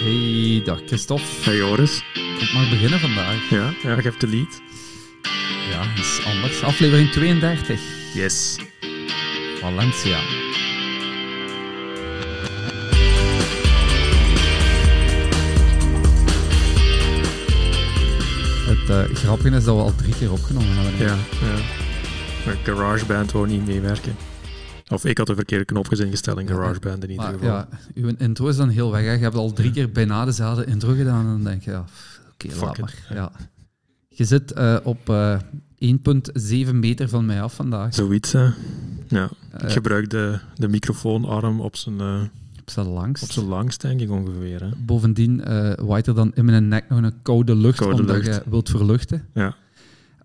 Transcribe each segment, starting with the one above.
Hey, dag Christophe. Hey Joris. Ik mag beginnen vandaag. Ja, ja, ik heb de lead. Ja, dat is anders. Aflevering 32. Yes. Valencia. Het uh, grappige is dat we al drie keer opgenomen hebben. Ja, ja. Maar GarageBand wou niet meewerken. Of ik had de verkeerde knopjes ingesteld in GarageBand in ieder maar, geval. Ja, uw intro is dan heel weg. Hè. Je hebt al drie keer bijna dezelfde intro gedaan en dan denk je, ja, oké, okay, laat maar. Ja. Je zit uh, op uh, 1,7 meter van mij af vandaag. Zoiets, hè. Ja. ik gebruik de, de microfoonarm op zijn... op zijn langst. Op zijn langst, denk ik ongeveer. Hè. Bovendien uh, waait er dan in mijn nek nog een koude lucht, koude omdat lucht. je wilt verluchten. Ja.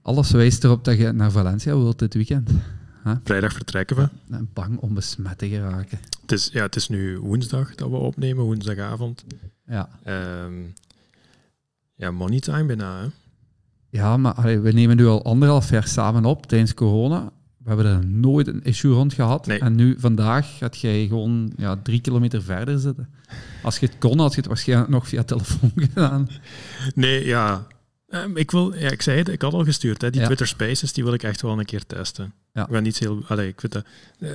Alles wijst erop dat je naar Valencia wilt dit weekend. Huh? Vrijdag vertrekken we. En bang om besmet te geraken. Het is, ja, het is nu woensdag dat we opnemen, woensdagavond. Ja. Um, ja, money time bijna, hè? Ja, maar allee, we nemen nu al anderhalf jaar samen op tijdens corona. We hebben er nooit een issue rond gehad. Nee. En nu, vandaag, gaat jij gewoon ja, drie kilometer verder zitten. Als je het kon, had je het waarschijnlijk nog via telefoon gedaan. Nee, ja. Um, ik, wil, ja, ik zei het, ik had al gestuurd. Hè, die Ja. Twitter Spaces, die wil ik echt wel een keer testen. Ja. Ik ben niet heel... Allee, ik weet dat, eh,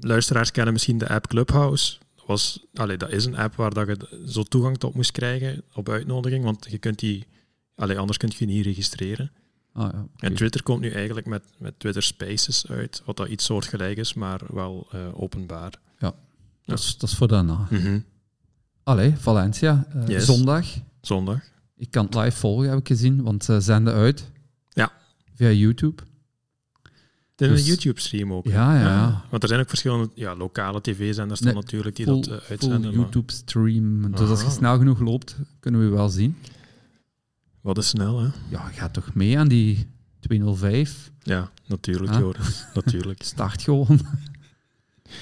luisteraars kennen misschien de app Clubhouse. Dat, was, allee, dat is een app waar dat je zo toegang tot moest krijgen op uitnodiging, want je kunt die... Allee, anders kun je je niet registreren. Ah, ja. En Twitter komt nu eigenlijk met, met Twitter Spaces uit, wat dat iets soortgelijk is, maar wel eh, openbaar. dat, is, dat is voor daarna. Mhm. Allee, Valencia, eh, Yes. zondag. Zondag. Ik kan het live volgen, heb ik gezien, want ze zenden uit. Ja. Via YouTube. Het is Dus- een YouTube-stream ook. Ja, ja, ja. Want er zijn ook verschillende ja, lokale tv-zenders Nee, natuurlijk die Full, dat eh, uitzenden. maar YouTube stream. Dus als je Aha. snel genoeg loopt, kunnen we wel zien. Wat is snel, hè? Ja, gaat toch mee aan die 205. Ja, natuurlijk, Ah. Joris. natuurlijk. Start gewoon.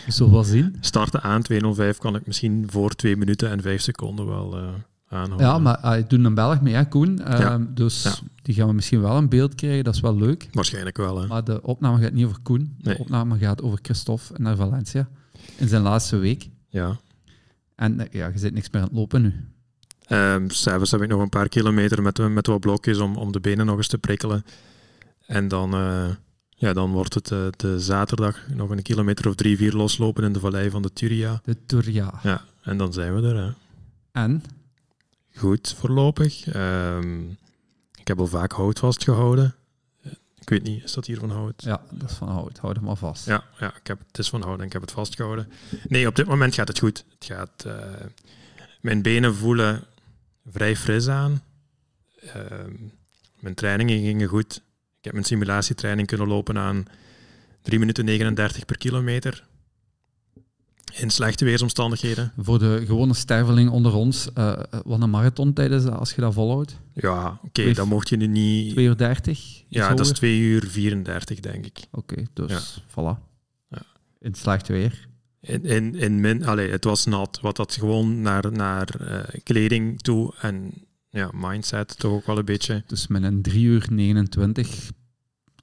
We zullen wel zien. Starten aan 205 kan ik misschien voor 2 minuten en 5 seconden wel eh aanhouden. Ja, maar hij doet een Belg mee, hè, Koen. Ehm, dus Ja. die gaan we misschien wel een beeld krijgen. Dat is wel leuk. Waarschijnlijk wel, hè? Maar de opname gaat niet over Koen. De Nee. opname gaat over Christophe naar Valencia. In zijn laatste week. Ja. En eh, ja, je zit niks meer aan het lopen nu. S'avonds heb ik nog een paar kilometer met, met wat blokjes om, om de benen nog eens te prikkelen. En dan, eh, ja, dan wordt het eh, de zaterdag nog een kilometer of drie, vier loslopen in de vallei van de Turia. De Turia. Ja, en dan zijn we er, hè? En? Goed, voorlopig. Ehm, ik heb al vaak hout vastgehouden. Eh, Ik weet niet, is dat hier van hout? Ja, dat is van hout. Houd hem maar vast. Ja, ja ik heb, het is van hout en ik heb het vastgehouden. Nee, op dit moment gaat het goed. Het gaat, eh, mijn benen voelen vrij fris aan. Ehm, mijn trainingen gingen goed. Ik heb mijn simulatietraining kunnen lopen aan 3 minuten 39 per kilometer. In slechte weersomstandigheden. Voor de gewone sterveling onder ons, eh, wat een marathontijd is dat als je dat volhoudt? Ja, oké, dan mocht je nu niet... 2 uur 30? ja, dat is 2 uur 34, denk ik. Oké, dus voilà. Ja. In slecht weer. In, in, in min, allee, het was nat, wat dat gewoon naar, naar eh, kleding toe en ja, mindset toch ook wel een beetje. Dus met een 3 uur 29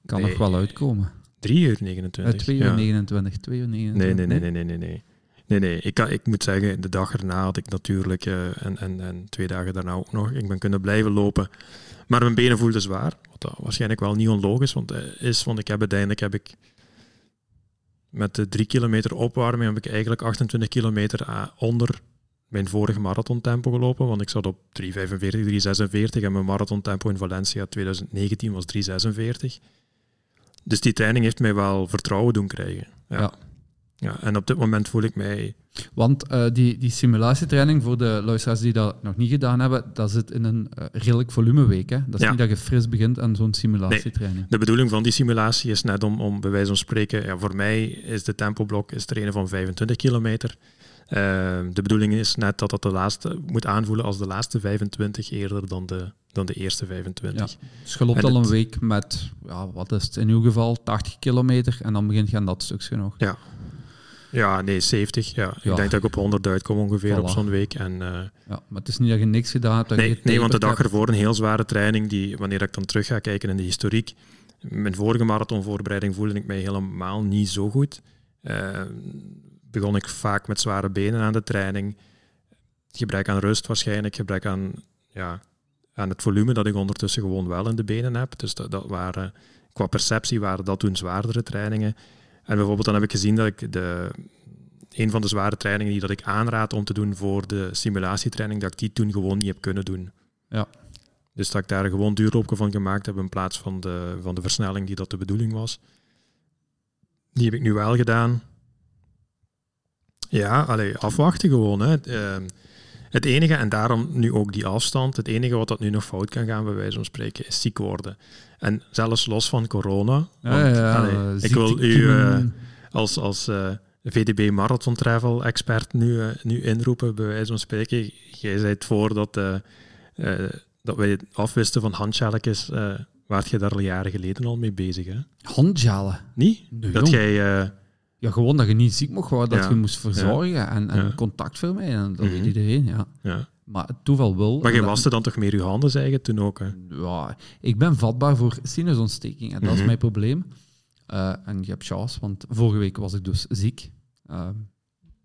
kan Nee. nog wel uitkomen. 3 uur Uh, 29. 2 uur ja. 29, 2 uur 29. Nee, nee, nee, nee, nee, nee, nee. Nee, nee. Ik, moet zeggen, de dag erna had ik natuurlijk, eh, en, en, en twee dagen daarna ook nog, ik ben kunnen blijven lopen. Maar mijn benen voelden zwaar, wat dat waarschijnlijk wel niet onlogisch want, eh, is, want ik heb uiteindelijk heb ik met de drie kilometer opwarming heb ik eigenlijk 28 kilometer ah, onder mijn vorige marathontempo gelopen, want ik zat op 3.45, 3.46 en mijn marathontempo in Valencia 2019 was 3.46. Dus die training heeft mij wel vertrouwen doen krijgen. Ja. Ja, en op dit moment voel ik mij... Want eh, die, die simulatietraining, voor de luisteraars die dat nog niet gedaan hebben, dat zit in een eh, redelijk volumeweek. Hè? Dat is Ja. niet dat je fris begint aan zo'n simulatietraining. De bedoeling van die simulatie is net om, om bij wijze van spreken... Ja, voor mij is de tempoblok is trainen van 25 kilometer. Eh, de bedoeling is net dat dat de laatste moet aanvoelen als de laatste 25 eerder dan de, dan de eerste 25. Dus je loopt al een week met, ja, wat is het in uw geval, 80 kilometer en dan begint je aan dat stukje nog. Ja, nee, 70. Ja. Ja. Ik denk dat ik op 100 uitkom ongeveer op zo'n week. En, eh, Ja, maar het is niet dat je niks gedaan hebt. Dat je nee, nee, want de dag ervoor een heel zware training, die, wanneer ik dan terug ga kijken in de historiek, mijn vorige marathonvoorbereiding voelde ik mij helemaal niet zo goed. Eh, begon ik vaak met zware benen aan de training. gebrek aan rust waarschijnlijk, gebrek aan, ja, aan het volume dat ik ondertussen gewoon wel in de benen heb. Dus dat, dat waren, qua perceptie waren dat toen zwaardere trainingen. En bijvoorbeeld dan heb ik gezien dat ik de, een van de zware trainingen die dat ik aanraad om te doen voor de simulatietraining, dat ik die toen gewoon niet heb kunnen doen. Ja. Dus dat ik daar gewoon duurloopje van gemaakt heb in plaats van de, van de versnelling die dat de bedoeling was. Die heb ik nu wel gedaan. Ja, allee, afwachten gewoon. Hè. Ehm, het enige, en daarom nu ook die afstand, het enige wat dat nu nog fout kan gaan, bij wijze van spreken, is ziek worden. En zelfs los van corona. Want, ja, allee, ik wil u uh, als, als uh, VDB Marathon Travel expert nu, uh, nu inroepen, bij wijze van spreken. Jij zei het voor dat, dat wij afwisten van handschelletjes. waart je daar al jaren geleden al mee bezig? Hè? Handjalen? Niet? Nee, dat jong. jij... Ja, gewoon dat je niet ziek mocht worden, dat Ja. je moest verzorgen en, en Ja. contact filmen. Dat weet Mhm. iedereen, ja. ja. Maar het toeval wil. Maar en je dat- waste dan toch meer je handen, je, toen ook? Hè? Ja, ik ben vatbaar voor sinusontsteking en dat is Mhm. mijn probleem. Eh, en je hebt chance, want vorige week was ik dus ziek. Eh,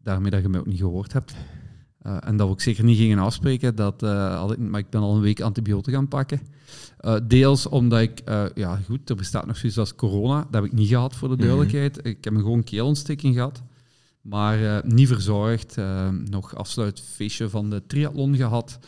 daarmee dat je mij ook niet gehoord hebt. Eh, en dat we ook zeker niet gingen afspreken, dat, eh, had ik, maar ik ben al een week antibiotica gaan pakken. Eh, deels omdat ik, eh, ja goed, er bestaat nog zoiets als corona. Dat heb ik niet gehad, voor de Mhm. duidelijkheid. Ik heb een gewoon keelontsteking gehad. Maar eh, niet verzorgd. nog afsluitfeestje van de triathlon gehad.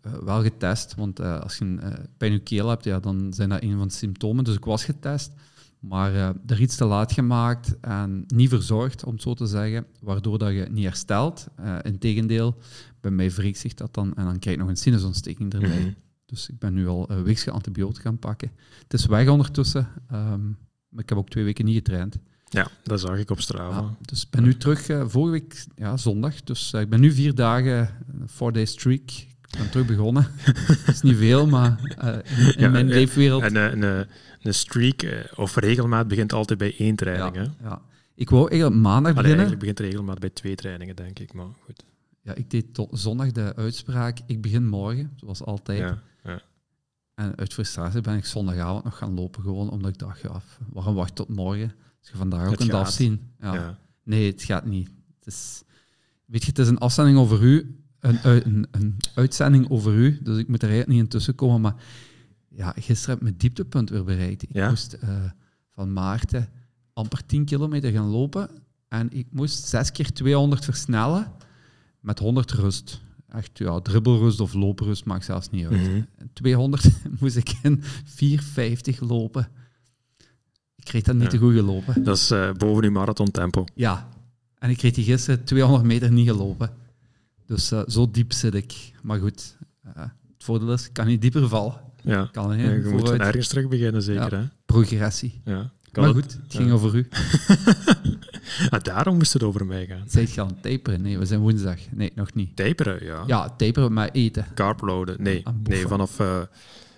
Eh, wel getest, want als je een pijn in je keel hebt, ja, dan zijn dat een van de symptomen. Dus ik was getest, maar er iets te laat gemaakt en niet verzorgd, om het zo te zeggen, waardoor dat je niet herstelt. Integendeel, bij mij wreekt zich dat dan en dan krijg je nog een sinusontsteking erbij. Mhm. Dus ik ben nu al een weekse antibiotica gaan pakken. Het is weg ondertussen, ehm, maar ik heb ook twee weken niet getraind. Ja, dat zag ik op Strava. Ja, dus ik ben nu terug, eh, vorige week ja, zondag. Dus eh, ik ben nu vier dagen, een four-day streak. Ik ben terug begonnen. Dat is niet veel, maar eh, in, in Ja, mijn leefwereld... En een, een, streak of regelmaat begint altijd bij één training. ja, Hè? ja. Ik wou eigenlijk maandag Allee, beginnen. eigenlijk begint regelmaat bij twee trainingen, denk ik. Maar goed. Ja, ik deed tot zondag de uitspraak. Ik begin morgen, zoals altijd. En uit frustratie ben ik zondagavond nog gaan lopen, gewoon omdat ik dacht, ja, waarom wacht tot morgen? Als je vandaag ook Het kunt gaat. afzien. Ja. Ja. Nee, het gaat niet. Het is, weet je, het is een afzending over u, een, een, een uitzending over u, dus ik moet er eigenlijk niet in tussen komen. Maar ja, gisteren heb ik mijn dieptepunt weer bereikt. Ik Ja? moest eh, van Maarten amper 10 kilometer gaan lopen en ik moest 6 keer 200 versnellen met 100 rust. Echt, ja, dribbelrust of looprust maakt zelfs niet uit. Mhm. 200 moest ik in 4,50 lopen. Ik kreeg dat niet Ja. te goed gelopen. Dat is eh, boven uw marathon tempo. Ja, en ik kreeg die gisteren 200 meter niet gelopen. Dus eh, zo diep zit ik. Maar goed, eh, het voordeel is, ik kan niet dieper vallen. Ja. Kan Ja, je moet ergens terug beginnen, zeker. Hè? Progressie. Ja. Maar goed, het ging over u. Ah, daarom moest het over mij gaan. Zijt je aan taperen? Nee, we zijn woensdag. Nee, nog niet. Taperen, ja. Ja, taperen met eten. Carploaden, nee. Boffen. Nee, vanaf, eh,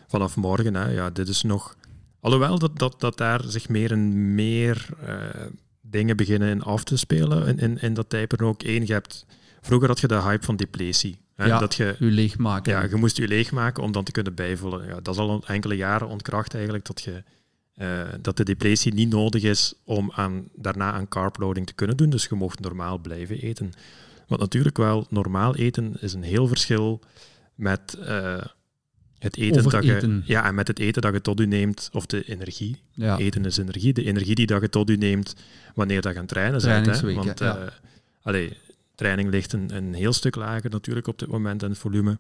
vanaf morgen. Hè. Ja, dit is nog... Alhoewel dat, dat, dat daar zich meer en meer eh, dingen beginnen in af te spelen in, in dat taperen ook. Eén, je hebt... Vroeger had je de hype van depletie. Hè, Ja. Dat je, U leegmaken. ja, je moest je leegmaken om dan te kunnen bijvullen. Ja, dat is al enkele jaren ontkracht eigenlijk, dat, je, eh, dat de depletie niet nodig is om aan, daarna aan carbloading te kunnen doen. Dus je mocht normaal blijven eten. Wat natuurlijk wel normaal eten is een heel verschil met eh, het eten dat je, ja, en met het eten dat je tot u neemt, of de energie. Ja. Eten is energie. De energie die dat je tot u neemt wanneer dat je aan het trainen bent. Hè? Want ja. eh, allee, training ligt een, een heel stuk lager natuurlijk op dit moment in het volume.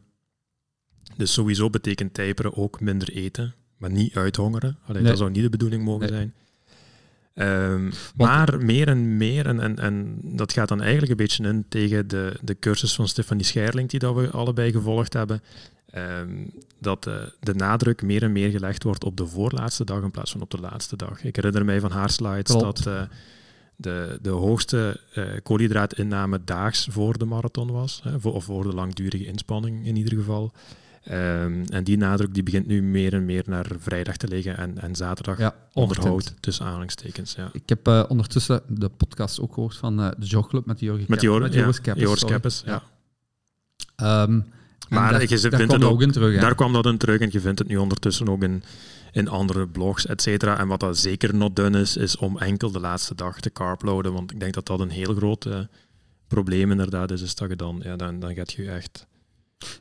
Dus sowieso betekent taperen ook minder eten, maar niet uithongeren. Allee, Nee. Dat zou niet de bedoeling mogen Nee. zijn. Ehm, maar meer en meer, en, en, en dat gaat dan eigenlijk een beetje in tegen de, de cursus van Stefanie Scherling, die dat we allebei gevolgd hebben, ehm, dat eh, de nadruk meer en meer gelegd wordt op de voorlaatste dag in plaats van op de laatste dag. Ik herinner mij van haar slides Klopt. dat eh, de, de hoogste eh koolhydraatinname daags voor de marathon was, hè, voor, of voor de langdurige inspanning in ieder geval. Ehm, en die nadruk die begint nu meer en meer naar vrijdag te liggen en, en zaterdag Ja, onderhoud, tussen aanhalingstekens. Ja. Ik heb eh, ondertussen de podcast ook gehoord van eh, de Jogclub met Jorgen Met, ja, Joris Keppes, Joris sorry. Keppes, ja. Ehm, en Maar daar, je vindt het ook- in terug. Daar kwam dat in terug en je vindt het nu ondertussen ook in, in andere blogs, et cetera. En wat dat zeker not done is, is om enkel de laatste dag te carbloaden. Want ik denk dat dat een heel groot, eh, probleem inderdaad is, is dat je dan, ja, dan, dan gaat je echt...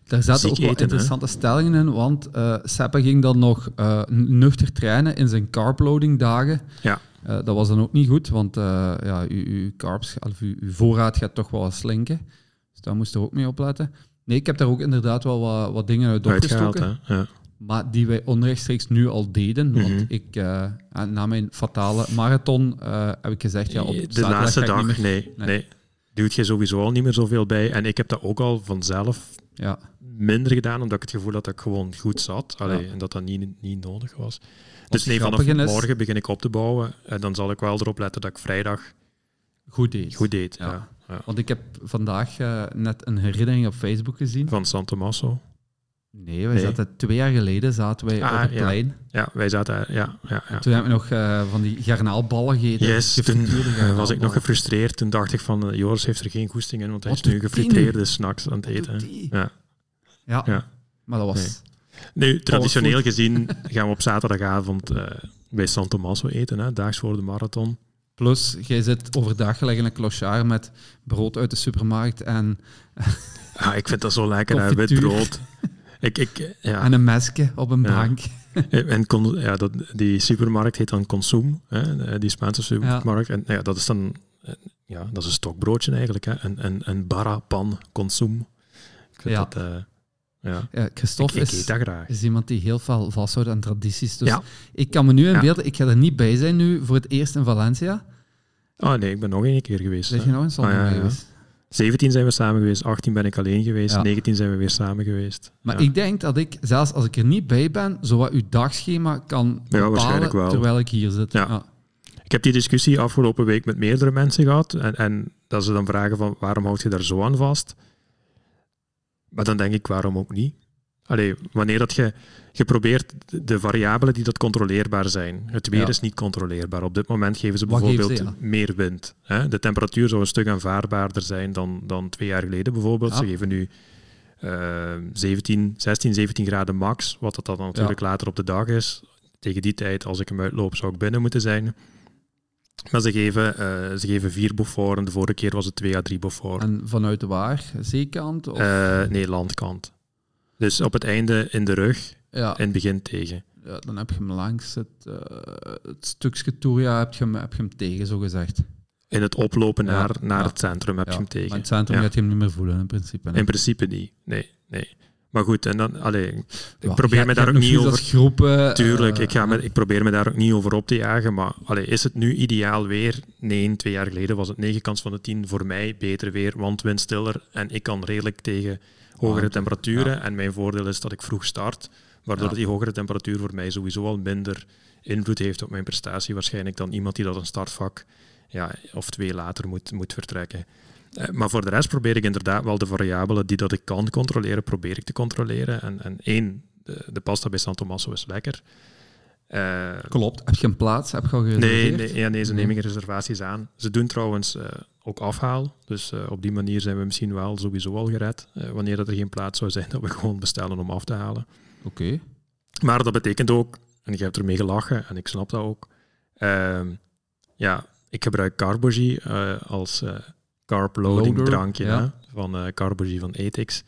Daar zaten ook wel eten, interessante stellingen in, want eh Seppe ging dan nog eh, nuchter trainen in zijn carbloading dagen. Ja. Eh, dat was dan ook niet goed, want ja, uw, uw carbs, of uw, uw voorraad gaat toch wel wat slinken. Dus daar moest je ook mee opletten. Nee, ik heb daar ook inderdaad wel wat, wat dingen uit opgestoken. Ja. Maar die wij onrechtstreeks nu al deden. Mhm. Want ik, eh, na mijn fatale marathon heb ik gezegd, ja, op de laatste ik dag, nee, Nee. nee. Doet je sowieso al niet meer zoveel bij. En ik heb dat ook al vanzelf Ja, minder gedaan, omdat ik het gevoel had dat ik gewoon goed zat. Allee, Ja. En dat dat niet, niet nodig was. Dus nee, vanaf is- morgen begin ik op te bouwen. En dan zal ik wel erop letten dat ik vrijdag goed deed. goed deed. Ja. Want ik heb vandaag eh, net een herinnering op Facebook gezien. Van San Tommaso. Nee, wij Nee. zaten twee jaar geleden zaten wij Ah, op het ja. plein. Ja, wij zaten... Ja, ja, ja. Toen hebben we nog eh, van die garnaalballen gegeten. Yes, toen was ik nog gefrustreerd. Toen dacht ik van, eh, Joris heeft er geen goesting in, want hij Wat is nu gefritureerde snacks aan het eten. Ja. Ja, Ja. maar dat was... Nu, traditioneel gezien gaan we op zaterdagavond eh, bij San Tommaso eten, hè, daags voor de marathon. Plus, jij zit overdag gelijk in een clochard met brood uit de supermarkt en, Ah, ik vind dat zo lekker, hè, wit brood. Ik, ik, ja. en een mesje op een Ja. bank. En con- ja, dat, die supermarkt heet dan Consum, hè, eh, die Spaanse supermarkt. En ja, dat is dan eh, ja, dat is een stokbroodje eigenlijk. Hè. Een, een, een barra pan Consum. Ik vind Ja. dat... eh, ja. Ja, Christophe Ik, ik is, eet dat graag. is iemand die heel veel vasthoudt aan tradities. Dus Ja. ik kan me nu Ja. inbeelden, ik ga er niet bij zijn nu voor het eerst in Valencia. Oh nee, ik ben nog één keer geweest. Hè. je nog Zandam Ah, ja, ja. geweest? 17 zijn we samen geweest, 18 ben ik alleen geweest, Ja. 19 zijn we weer samen geweest. Maar Ja. ik denk dat ik, zelfs als ik er niet bij ben, zo wat uw dagschema kan bepalen waarschijnlijk wel. terwijl ik hier zit. Ja. Ik heb die discussie afgelopen week met meerdere mensen gehad. En, en dat ze dan vragen van waarom houd je daar zo aan vast? Maar dan denk ik, waarom ook niet? Allee, wanneer dat je, je probeert de- de variabelen die dat controleerbaar zijn. Het weer Ja. is niet controleerbaar. Op dit moment geven ze Wat bijvoorbeeld ze, ja? meer wind. Hè? De temperatuur zou een stuk aanvaardbaarder zijn dan, dan twee jaar geleden bijvoorbeeld. Ja. Ze geven nu eh 17, 16, 17 graden max, wat dat dan natuurlijk later op de dag is. Tegen die tijd, als ik hem uitloop, zou ik binnen moeten zijn. Maar ze geven, eh, ze geven vier Beaufort en de vorige keer was het 2 à 3 Beaufort. En vanuit waar? Zeekant? Of, Eh, nee, landkant. Dus op het einde in de rug, ja, in het begin tegen. ja, dan heb je hem langs het, eh, het stukje Touria heb je hem, heb je hem tegen, zo gezegd. In het oplopen Ja, naar, naar ja. het centrum heb je hem Maar tegen. het centrum gaat je hem niet meer voelen, in principe. hè. In principe niet. Nee, nee. Maar goed, en dan, allee, ik probeer me daar ook niet over... groepen. Tuurlijk, eh, ik, ga me, ik probeer me daar ook niet over op te jagen. Maar allee, is het nu ideaal weer? Nee, twee jaar geleden was het 9 kans van de 10 voor mij beter weer, want windstiller en ik kan redelijk tegen hogere Warmte, temperaturen. En mijn voordeel is dat ik vroeg start, waardoor Ja. die hogere temperatuur voor mij sowieso al minder invloed heeft op mijn prestatie waarschijnlijk dan iemand die dat een startvak ja, of twee later moet, moet vertrekken. Eh, Maar voor de rest probeer ik inderdaad wel de variabelen die dat ik kan controleren, probeer ik te controleren. En, en één, de, de pasta bij San Tommaso is lekker. Eh, Klopt. Heb je een plaats? Heb je al nee, gereserveerd? nee, ja, nee, ze nemen reservaties aan. Ze doen trouwens eh, ook afhaal. Dus eh, op die manier zijn we misschien wel sowieso al gered. eh, wanneer dat er geen plaats zou zijn, dat we gewoon bestellen om af te halen. Oké. Maar dat betekent ook, en ik heb ermee gelachen en ik snap dat ook. ehm, ja, ik gebruik Carbogy eh, als carb loading Loader, drankje ja. van Carbogy van Ethics.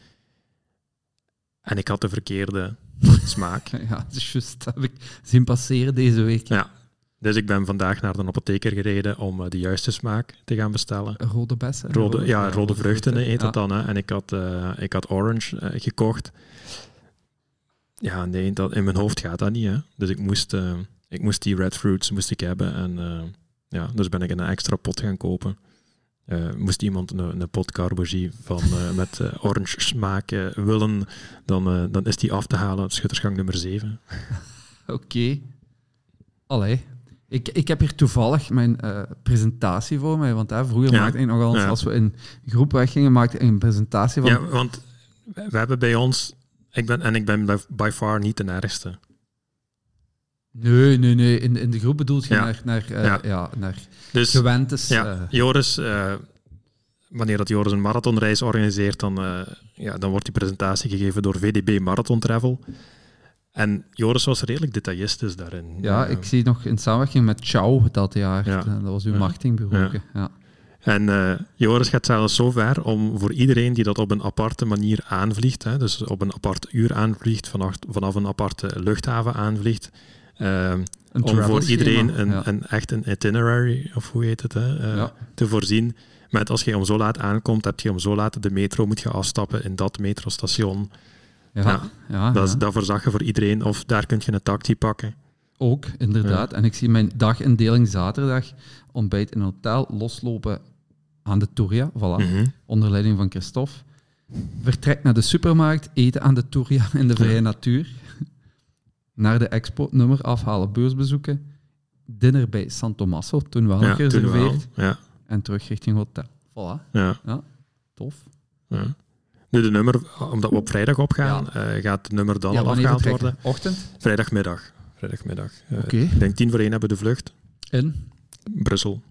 En ik had de verkeerde smaak. Ja, dat is juist. Dat heb ik zien passeren deze week. Ja. Dus ik ben vandaag naar de apotheker gereden om eh, de juiste smaak te gaan bestellen. Rode bessen? Rode, ja, rode vruchten heet Ja. dat dan. Hè. En ik had, eh, ik had orange eh, gekocht. Ja, nee, dat, in mijn hoofd gaat dat niet. Hè. Dus ik moest, ik moest die red fruits moest ik hebben. En ja, dus ben ik een extra pot gaan kopen. Moest iemand een, een pot carbogie van, met orange smaak willen, dan, dan is die af te halen. Schuttersgang nummer 7. Oké. Allee. Ik, ik heb hier toevallig mijn eh, presentatie voor mij. Want hè, vroeger Ja. maakte ik nogal eens, Ja. als we in groep weggingen, maakte ik een presentatie van... Ja, want we hebben bij ons, ik ben, en ik ben by, far niet de ergste. Nee, nee, nee. In, in de groep bedoelt je Ja. naar, naar, eh, Ja. ja. naar Dus gewentes. ja, eh, Joris, wanneer dat Joris een marathonreis organiseert, dan, ja, dan wordt die presentatie gegeven door VDB Marathon Travel. En Joris was redelijk detailistisch daarin. ja, Eh, ik zie nog in samenwerking met Chow dat jaar. Ja. Dat was uw marketingbureau. Ja. En eh, Joris gaat zelfs zo ver om voor iedereen die dat op een aparte manier aanvliegt, hè, dus op een apart uur aanvliegt, vanaf, vanaf een aparte luchthaven aanvliegt, eh, Een om voor iedereen een, ja. een, echt een itinerary, of hoe heet het, hè, eh, Ja. te voorzien. Met als je om zo laat aankomt, heb je om zo laat de metro, moet je afstappen in dat metrostation. Ja, Ja, ja, Dat, is, ja. dat voorzag je voor iedereen. Of daar kun je een taxi pakken. Ook, inderdaad. En ik zie mijn dagindeling zaterdag ontbijt in een hotel loslopen aan de Touria, voilà, Mhm. onder leiding van Christophe. Vertrek naar de supermarkt, eten aan de Touria in de vrije natuur. Naar de expo, nummer afhalen, beursbezoeken. Dinner bij San Tommaso, toen wel Ja, nog toen wel. gereserveerd. Ja, En terug richting hotel. Voilà, ja, tof. ja. Nu, de nummer, omdat we op vrijdag opgaan, eh, gaat het nummer dan ja, al afgehaald worden. Ochtend? Vrijdagmiddag. Vrijdagmiddag. Eh, Oké. Ik denk tien voor één hebben we de vlucht. In? Brussel.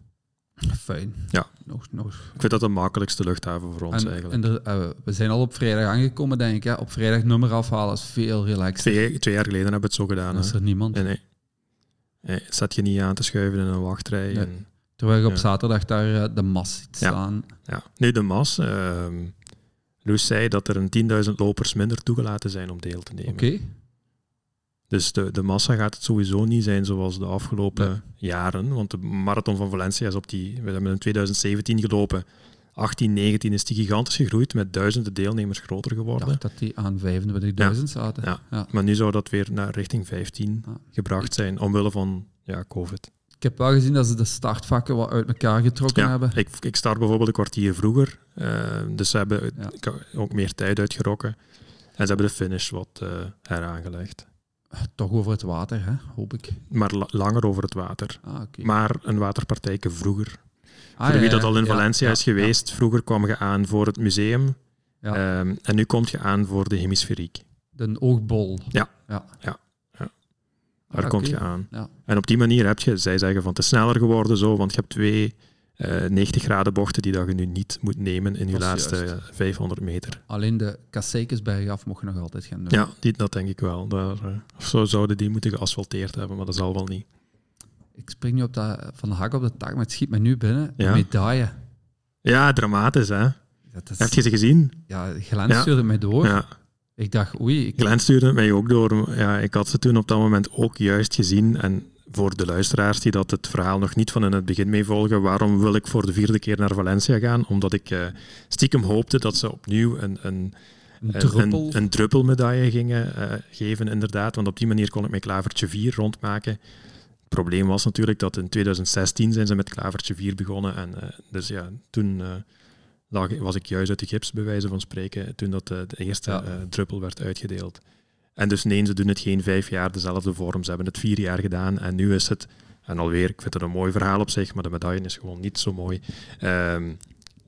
Fijn. Ja. Nog, nog. Ik vind dat de makkelijkste luchthaven voor ons En, eigenlijk. en eh, we zijn al op vrijdag aangekomen, denk ik. Hè? Op vrijdag nummer afhalen is veel relaxter. Twee, twee jaar geleden hebben we het zo gedaan. Dan is er niemand. Nee, nee. Nee, zet je niet aan te schuiven in een wachtrij. Nee. En, Terwijl je op Ja. zaterdag daar de mas ziet Ja. staan. ja. Nu, de mas. Loes zei dat er een 10.000 lopers minder toegelaten zijn om deel te nemen. Oké. Dus de, de massa gaat het sowieso niet zijn zoals de afgelopen Nee. jaren. Want de marathon van Valencia is op die... We hebben in 2017 gelopen. 18, 19 is die gigantisch gegroeid met duizenden deelnemers groter Ik geworden. dacht dat die aan 25.000 zaten. Ja. Ja. Maar nu zou dat weer naar richting 15 Ja. gebracht zijn, omwille van ja, COVID. Ik heb wel gezien dat ze de startvakken wat uit elkaar getrokken Ja, hebben. ik, ik start bijvoorbeeld een kwartier vroeger. eh, dus ze hebben Ja. ook meer tijd uitgerokken. En ze hebben de finish wat eh heraangelegd. Toch over het water, hè? hoop ik. Maar la- langer over het water. Ah. Maar een waterpartijke vroeger. Ah, voor wie dat al in Valencia is geweest, vroeger kwam je aan voor het museum. Ehm, en nu kom je aan voor de hemisferiek. De oogbol. Ja. ja. Ja. Ja. Ah, Daar kom je aan. Ja. En op die manier heb je, zij zeggen van het is sneller geworden zo, want je hebt twee eh 90 graden bochten die dat je nu niet moet nemen in je laatste juist. eh, 500 meter. Alleen de Kasseikensberg af mocht je nog altijd gaan doen. Ja, die, dat denk ik wel. Daar, eh, of zo zouden die moeten geasfalteerd hebben, maar dat zal wel niet. Ik spring nu op dat, van de hak op de tak, maar het schiet me nu binnen. Ja. Een medaille. Ja, dramatisch hè. Is, Heb je ze gezien? Ja, Glens Ja. stuurde mij door. Ja. Ik dacht, oei, ik, Glenn stuurde het mij ook door. Ja, ik had ze toen op dat moment ook juist gezien. En voor de luisteraars die dat het verhaal nog niet van in het begin meevolgen, waarom wil ik voor de vierde keer naar Valencia gaan? Omdat ik eh, stiekem hoopte dat ze opnieuw een, een, een druppel. een, een druppelmedaille gingen eh, geven, inderdaad. Want op die manier kon ik mijn klavertje 4 rondmaken. Het probleem was natuurlijk dat in 2016 zijn ze met klavertje 4 begonnen. En eh, dus ja, toen lag, was ik juist uit de gips, bij wijze van spreken, toen dat eh, de eerste Ja. eh, druppel werd uitgedeeld. En dus nee, ze doen het geen vijf jaar dezelfde vorm. Ze hebben het vier jaar gedaan en nu is het, en alweer, ik vind het een mooi verhaal op zich, maar de medaille is gewoon niet zo mooi. Ehm,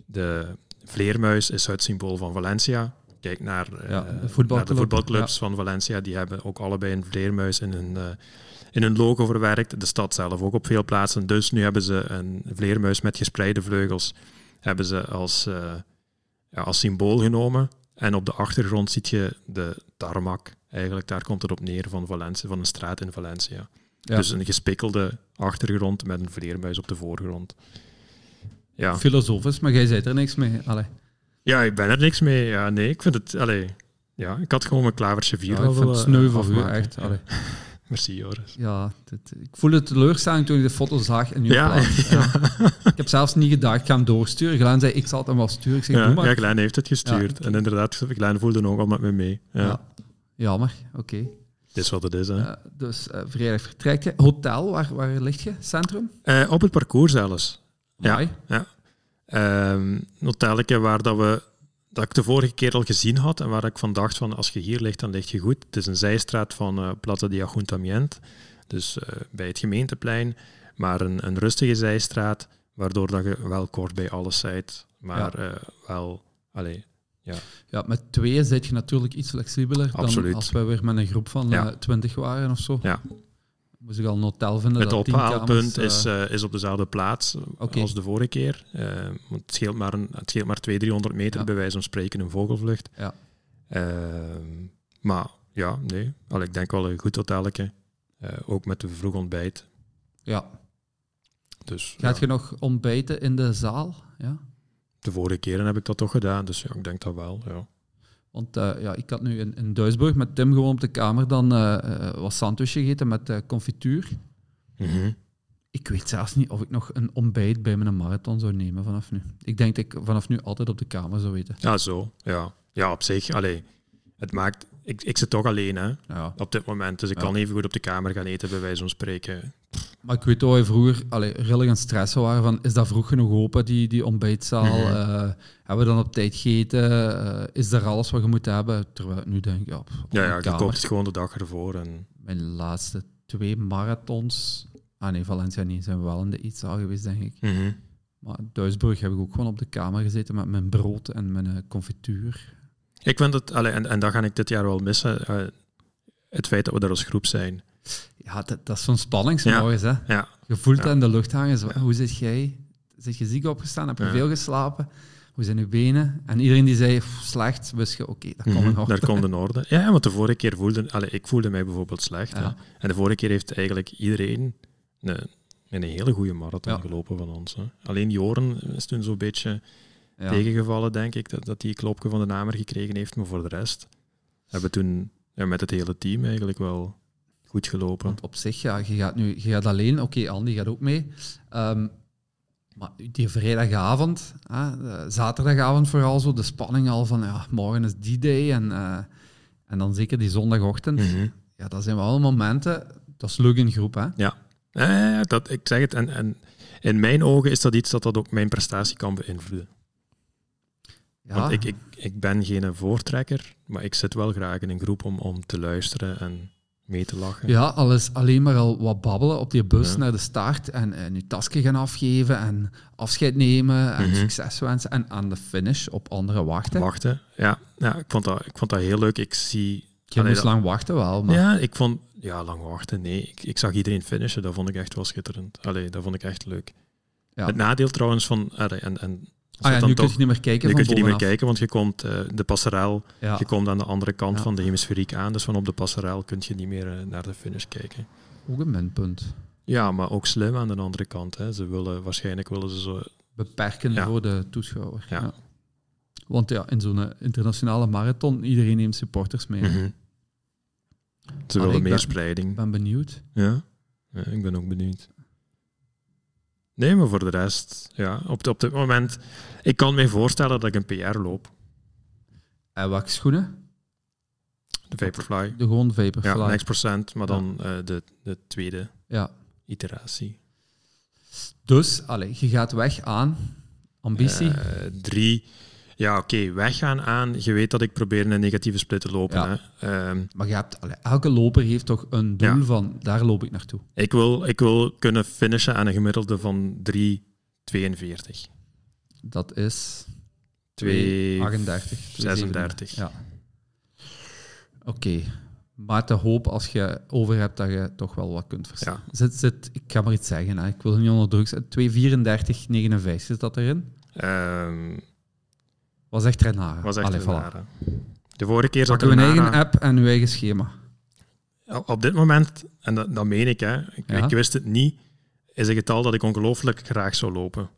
de vleermuis is het symbool van Valencia. Kijk naar, eh, Ja, de naar voetbalclub, de voetbalclubs van Valencia. Die hebben ook allebei een vleermuis in hun, in hun logo verwerkt. De stad zelf ook op veel plaatsen. Dus nu hebben ze een vleermuis met gespreide vleugels hebben ze als, eh, ja, als symbool genomen. En op de achtergrond ziet je de tarmac. Eigenlijk, daar komt het op neer van Valencia, van een straat in Valencia. Ja. Dus een gespikkelde achtergrond met een vleermuis op de voorgrond. Ja. Filosofisch, maar jij zei er niks mee. Allee. ja, ik ben er niks mee. Ja, nee, ik vind het... Allee, ja, ik had gewoon mijn klavertje 4 Ja, ik vind het sneu voor u, echt. Allee. Merci, Joris. Ja, dit- ik voelde teleurstelling toen ik de foto zag in uw Ja, plaats. ja. Ik heb zelfs niet gedacht, ik ga hem doorsturen. Glenn zei, ik zal het hem wel sturen. Ik zeg, Ja, maar. ja, Glenn heeft het gestuurd. Ja, En inderdaad, Glenn voelde ook al met me mee. Ja. Ja. Jammer, oké. Het is wat het is, hè. Eh, dus eh, vrijdag vertrekt je. Hotel, waar, waar ligt je? Centrum? Eh, op het parcours zelfs. Ja. Mooi. Ehm hotelletje waar dat we dat ik de vorige keer al gezien had en waar ik van dacht van als je hier ligt, dan ligt je goed. Het is een zijstraat van eh Plaza de Ajuntamiento, dus eh, bij het gemeenteplein, maar een, een rustige zijstraat, waardoor dat je wel kort bij alles zijt, maar eh, wel, allee, Ja, met twee zit je natuurlijk iets flexibeler Absoluut. dan als wij weer met een groep van Ja. 20 waren of zo. Ja. Moest ik al een hotel vinden. het ophaalpunt is, eh, is op dezelfde plaats eh, als de vorige keer. Eh, want het scheelt maar, een, het scheelt maar 200, 300 meter Ja. bij wijze van spreken een vogelvlucht. Ja. Maar ja, nee. Al, ik denk wel een goed hotelletje. Ook met een vroeg ontbijt. ja. Dus, Gaat ja. je nog ontbijten in de zaal? Ja. De vorige keren heb ik dat toch gedaan, dus ja, ik denk dat wel. Ja. Want eh, ja, ik had nu in, in Duisburg met Tim gewoon op de kamer dan eh, wat sandwich gegeten met confituur. Mhm. Ik weet zelfs niet of ik nog een ontbijt bij mijn marathon zou nemen vanaf nu. Ik denk dat ik vanaf nu altijd op de kamer zou eten. Ja, zo. Ja, ja op zich. Allee, het maakt... Ik, ik zit toch alleen hè, Ja. op dit moment, dus ik Ja. kan even goed op de kamer gaan eten, bij wijze van spreken. Maar ik weet wel, wij vroeger allee, redelijk aan stressen waren van, is dat vroeg genoeg open, die, die ontbijtzaal? Mhm. Eh, hebben we dan op tijd gegeten? Eh, is er alles wat je moet hebben? Terwijl ik nu denk, ja, op Ja, ja je koopt het gewoon de dag ervoor. En, Mijn laatste twee marathons... Ah nee, Valencia niet, zijn we wel in de eetzaal geweest, denk ik. Mhm. Maar Duisburg heb ik ook gewoon op de kamer gezeten met mijn brood en mijn eh, confituur. Ik vind het, allee, en, en dat ga ik dit jaar wel missen, het feit dat we daar als groep zijn. Ja, dat, dat is zo'n spanningsmorgens, hè. Ja, Je voelt het in de lucht hangen. Zo. Hoe zit jij? Zit je ziek opgestaan? Heb je veel geslapen? Hoe zijn je benen? En iedereen die zei, "Pff, slecht, wist je, oké, dat komt Mhm, nog. daar komt in orde. Ja, want de vorige keer voelde, allee, ik voelde mij bijvoorbeeld slecht. hè. En de vorige keer heeft eigenlijk iedereen een, een hele goede marathon gelopen van ons. Hè. Alleen Joren is toen zo'n beetje Ja. tegengevallen, denk ik, dat, dat hij een klopje van de namer gekregen heeft. Maar voor de rest hebben we toen ja, met het hele team eigenlijk wel goed gelopen. Want op zich, ja, je gaat nu je gaat alleen. Oké, Andy gaat ook mee. Ehm, maar die vrijdagavond, hè, zaterdagavond vooral zo, de spanning al van, ja, morgen is die day. En, eh, en dan zeker die zondagochtend. Mhm. Ja, dat zijn wel momenten, dat is leuk in groep, hè. Ja, dat, ik zeg het. En, en in mijn ogen is dat iets dat, dat ook mijn prestatie kan beïnvloeden. Ja, Want ik, ik, ik ben geen voortrekker, maar ik zit wel graag in een groep om, om te luisteren en mee te lachen. Ja, alles alleen maar al wat babbelen op die bus Ja. naar de start en, en je tasje gaan afgeven en afscheid nemen en Mhm. succes wensen en aan de finish op anderen wachten. Wachten. Ja, ja ik, vond dat, ik vond dat heel leuk. Ik zie... Je moest dat- lang wachten wel, maar Ja, ik vond... Ja, lang wachten. Nee, ik, ik zag iedereen finishen. Dat vond ik echt wel schitterend. Allee, dat vond ik echt leuk. Ja. Het nadeel trouwens van... Allee, en, en, ah, ja, nu kun je niet meer kijken nu van kun je niet meer kijken, want je komt eh, de passerel, Ja. je komt aan de andere kant Ja. van de hemisferiek aan. Dus van op de passerel kun je niet meer eh, naar de finish kijken. Ook een minpunt. Ja, maar ook slim aan de andere kant. Hè. Ze willen, waarschijnlijk willen ze zo... Beperken Ja. voor de toeschouwer. Ja. Want ja, in zo'n eh, internationale marathon, iedereen neemt supporters mee. Mhm. Ze Maar willen meer ben- spreiding. Ik ben benieuwd. Ja? ja, ik ben ook benieuwd. Nee, maar voor de rest, ja, op, op dit moment, ik kan me voorstellen dat ik een PR loop. En welke schoenen? De Vaporfly. De gewoon Vaporfly. Ja, next procent, maar dan eh, de, de tweede Ja. iteratie. Dus, allez, je gaat weg aan ambitie. Eh, drie. Ja, oké, weggaan aan. Je weet dat ik probeer een negatieve split te lopen. Ja. Hè. Ehm, Maar je hebt, allee, elke loper heeft toch een doel Ja. van daar loop ik naartoe. ik, wil, ik wil kunnen finishen aan een gemiddelde van 3,42. Dat is 2, 38. 36. Ja. Oké. Maar te hoop als je over hebt dat je toch wel wat kunt verstaan. Ja. Zit, zit, ik ga maar iets zeggen, hè. ik wil niet onder druk zetten. 234, 59 zit dat erin? Ehm, Was echt Renara. was echt Allee, voilà. De vorige keer zat we een eigen Renara- app en uw eigen schema. Op dit moment, en dat, dat meen ik, hè, ik, Ja. ik wist het niet, is een getal dat ik ongelooflijk graag zou lopen.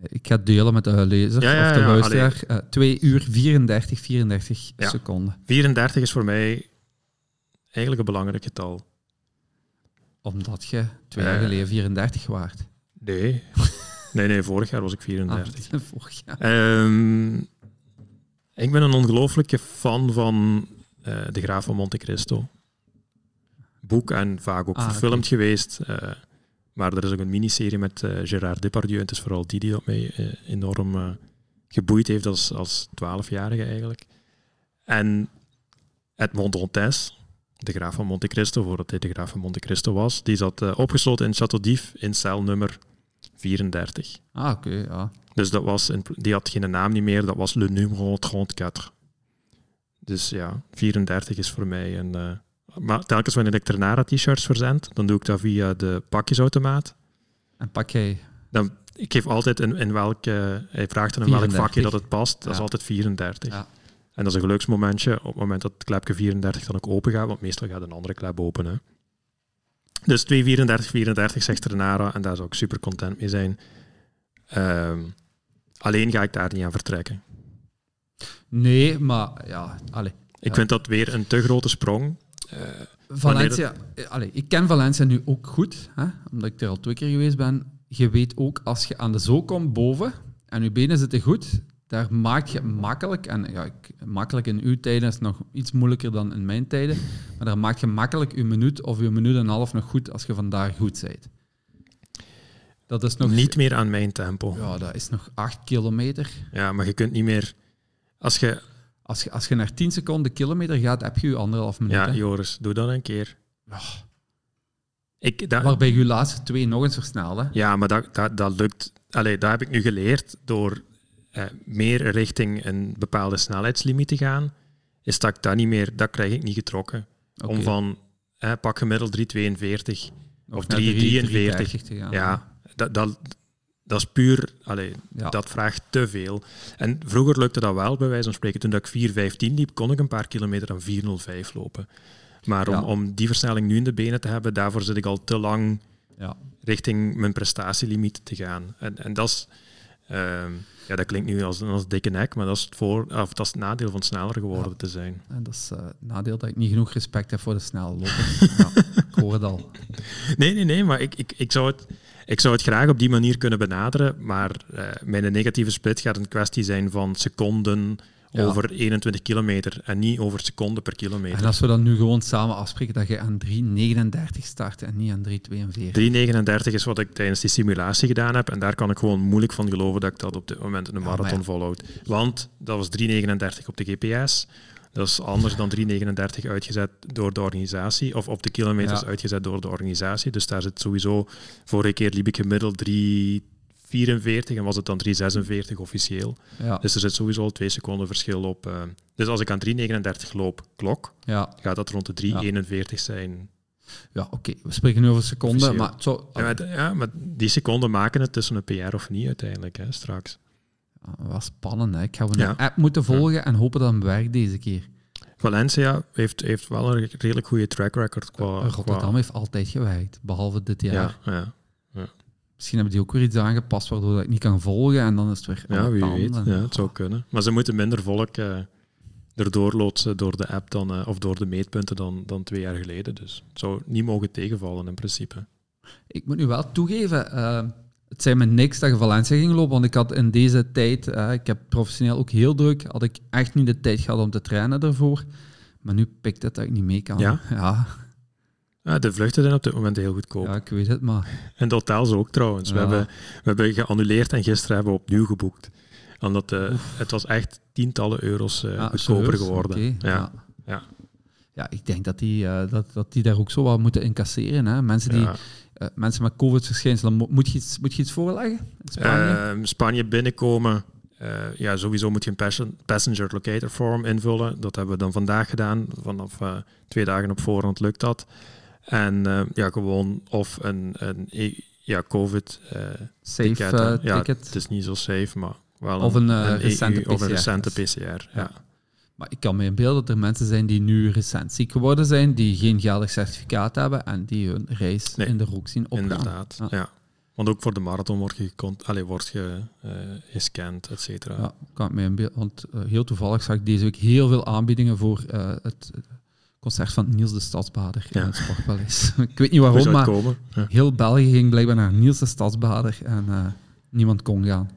Ik ga delen met de lezer Ja, ja, of de luisteraar. Eh 2 uur 34, 34 Ja. seconden. 34 is voor mij eigenlijk een belangrijk getal. Omdat je twee jaar Eh. geleden 34 waard. Nee. nee, nee, vorig jaar was ik Ah, 34. vorig jaar. Ehm, ik ben een ongelooflijke fan van eh, De Graaf van Monte Cristo. Boek en vaak ook Ah, verfilmd geweest. eh, maar er is ook een miniserie met eh Gérard Depardieu. En het is vooral die die dat mij enorm geboeid heeft als, als 12-jarige eigenlijk. En Edmond Dantes, de graaf van Monte Cristo, voordat hij de graaf van Monte Cristo was, die zat opgesloten in Château d'If in cel nummer 34. Ah, oké, ja. Dus dat was, een, die had geen naam niet meer, dat was Le Numero 34. Dus ja, 34 is voor mij een... eh, maar telkens wanneer ik Ternara t-shirts verzend, dan doe ik dat via de pakjesautomaat. En pak jij... Dan, ik geef altijd in, in welk... eh, hij vraagt dan in welk 34. vakje dat het past. Dat is altijd 34. Ja. En dat is een geluksmomentje op het moment dat het klepje 34 dan ook open gaat, want meestal gaat een andere klep open. Hè. Dus 2.34, 34 zegt Renara en daar zou ik super content mee zijn. Ehm, alleen ga ik daar niet aan vertrekken. Nee, maar ja, allee. Ik Ja. vind dat weer een te grote sprong. Eh, Valencia, eh, allee, ik ken Valencia nu ook goed, hè, omdat ik er al twee keer geweest ben. Je weet ook, als je aan de zool komt boven en je benen zitten goed, daar maak je makkelijk, en ja, ik, makkelijk in uw tijden is nog iets moeilijker dan in mijn tijden, maar daar maak je makkelijk je minuut of je minuut en een half nog goed als je vandaag goed bent. Dat is nog, niet meer aan mijn tempo. ja, dat is nog acht kilometer. Ja, maar je kunt niet meer... Als je... Als je, als je naar 10 seconden kilometer gaat, heb je je anderhalf minuut. Ja, hè. Joris, doe dat een keer. Ja. Ik, dat, Waarbij je je laatste twee nog eens versnelde. Ja, maar dat, dat, dat lukt. Allee, dat heb ik nu geleerd door eh, meer richting een bepaalde snelheidslimiet te gaan. Is dat ik dat niet meer, dat krijg ik niet getrokken. Om van eh, pak gemiddeld 3,42. of naar 3, 3, 43. te gaan. Ja, dat, dat, dat is puur, allee, Ja. dat vraagt te veel. En vroeger lukte dat wel, bij wijze van spreken. Toen ik 4,15 liep, kon ik een paar kilometer aan 4,05 lopen. Maar om, Ja. om die versnelling nu in de benen te hebben, daarvoor zit ik al te lang Ja. richting mijn prestatielimiet te gaan. En, en dat is... ehm, ja, dat klinkt nu als, als dikke nek, maar dat is, het voor, of dat is het nadeel van sneller geworden Ja. te zijn. En dat is eh, het nadeel dat ik niet genoeg respect heb voor de snelle lopers. ja, ik hoor het al. Nee, nee, nee, maar ik, ik, ik, zou het, ik zou het graag op die manier kunnen benaderen, maar eh, mijn negatieve split gaat een kwestie zijn van seconden Ja. over 21 kilometer en niet over seconden per kilometer. En als we dan nu gewoon samen afspreken dat je aan 3,39 start en niet aan 3,42. 3,39 is wat ik tijdens die simulatie gedaan heb. En daar kan ik gewoon moeilijk van geloven dat ik dat op dit moment in de Ja, marathon ja. volhoud. Want dat was 3,39 op de GPS. Dat is anders dan 3,39 uitgezet door de organisatie. Of op de kilometers Ja. uitgezet door de organisatie. Dus daar zit sowieso... Vorige keer liep ik gemiddeld 3,44 en was het dan 3,46 officieel. Dus er zit sowieso al twee seconden verschil op. Dus als ik aan 3,39 loop, klok, gaat dat rond de 3,41 zijn. ja oké. We spreken nu over seconden, maar zou, Ja, maar, ja, maar die seconden maken het tussen een PR of niet uiteindelijk, hè, straks. Ah, wel spannend. Hè? Ik ga een app moeten volgen en hopen dat het werkt deze keer. Valencia heeft, heeft wel een redelijk goede track record qua... Rotterdam heeft altijd gewerkt, behalve dit jaar. ja, ja, Misschien hebben die ook weer iets aangepast waardoor ik niet kan volgen en dan is het weer... ja, wie weet. Ja, het zou kunnen. Maar ze moeten minder volk eh erdoor loodsen door de app dan, eh, of door de meetpunten dan, dan twee jaar geleden. Dus het zou niet mogen tegenvallen in principe. Ik moet nu wel toegeven, eh, het zei me niks dat je Valencia ging lopen, want ik had in deze tijd, ik heb professioneel ook heel druk, had ik echt niet de tijd gehad om te trainen daarvoor. Maar nu pikt het dat ik niet mee kan. Ja? Ja, Ja, de vluchten zijn op dit moment heel goedkoop. ja, ik weet het, maar... En de hotels ook trouwens. We, hebben, we hebben geannuleerd en gisteren hebben we opnieuw geboekt. Omdat eh, het was echt tientallen euro's Ja, goedkoper serieus? geworden. Ja. ja. Ja. Ik denk dat die, eh, dat, dat die daar ook zo wat moeten incasseren. Hè? Mensen, die, Ja. mensen met COVID-verschijnselen, mo- moet je, iets, moet je iets voorleggen in Spanje? Ehm, Spanje binnenkomen. ja, sowieso moet je een passen- passenger locator form invullen. Dat hebben we dan vandaag gedaan. Vanaf twee dagen op voorhand lukt dat. En eh, ja, gewoon of een, een e- ja, COVID eh, eh, ja, ticket. het is niet zo safe, maar wel Of een, EU recente of een PCR. recente PCR. Ja. Maar ik kan me inbeelden dat er mensen zijn die nu recent ziek geworden zijn, die geen geldig certificaat hebben en die hun reis Nee, in de rook zien opgaan. Inderdaad, Ja. ja. Want ook voor de marathon wordt je, allee, wordt je gescand, et cetera. Ja, kan ik me inbeelden. Want heel toevallig zag ik deze week heel veel aanbiedingen voor het concert van Niels de Stadsbader in het Sportpaleis. ik weet niet waarom, maar heel België ging blijkbaar naar Niels de Stadsbader en eh, niemand kon gaan.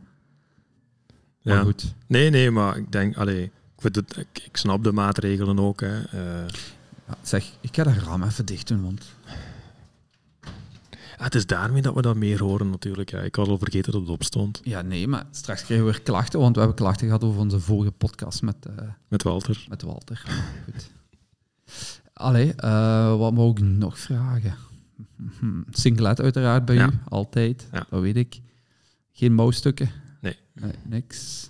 Maar Ja. goed. Nee, nee, maar ik denk, allee, ik, vind het, ik, ik snap de maatregelen ook. Hè. Eh, Ja, zeg, ik ga dat raam even dicht doen, want ah, het is daarmee dat we dat meer horen natuurlijk. Ja. Ik had al vergeten dat het opstond ja, nee, maar straks krijgen we weer klachten, want we hebben klachten gehad over onze vorige podcast met, eh, met Walter. met Walter. Goed. Allee, eh, wat moet ik nog vragen? Singlet uiteraard bij Ja. u, altijd. Ja. Dat weet ik. Geen mouwstukken? Nee. Nee, niks.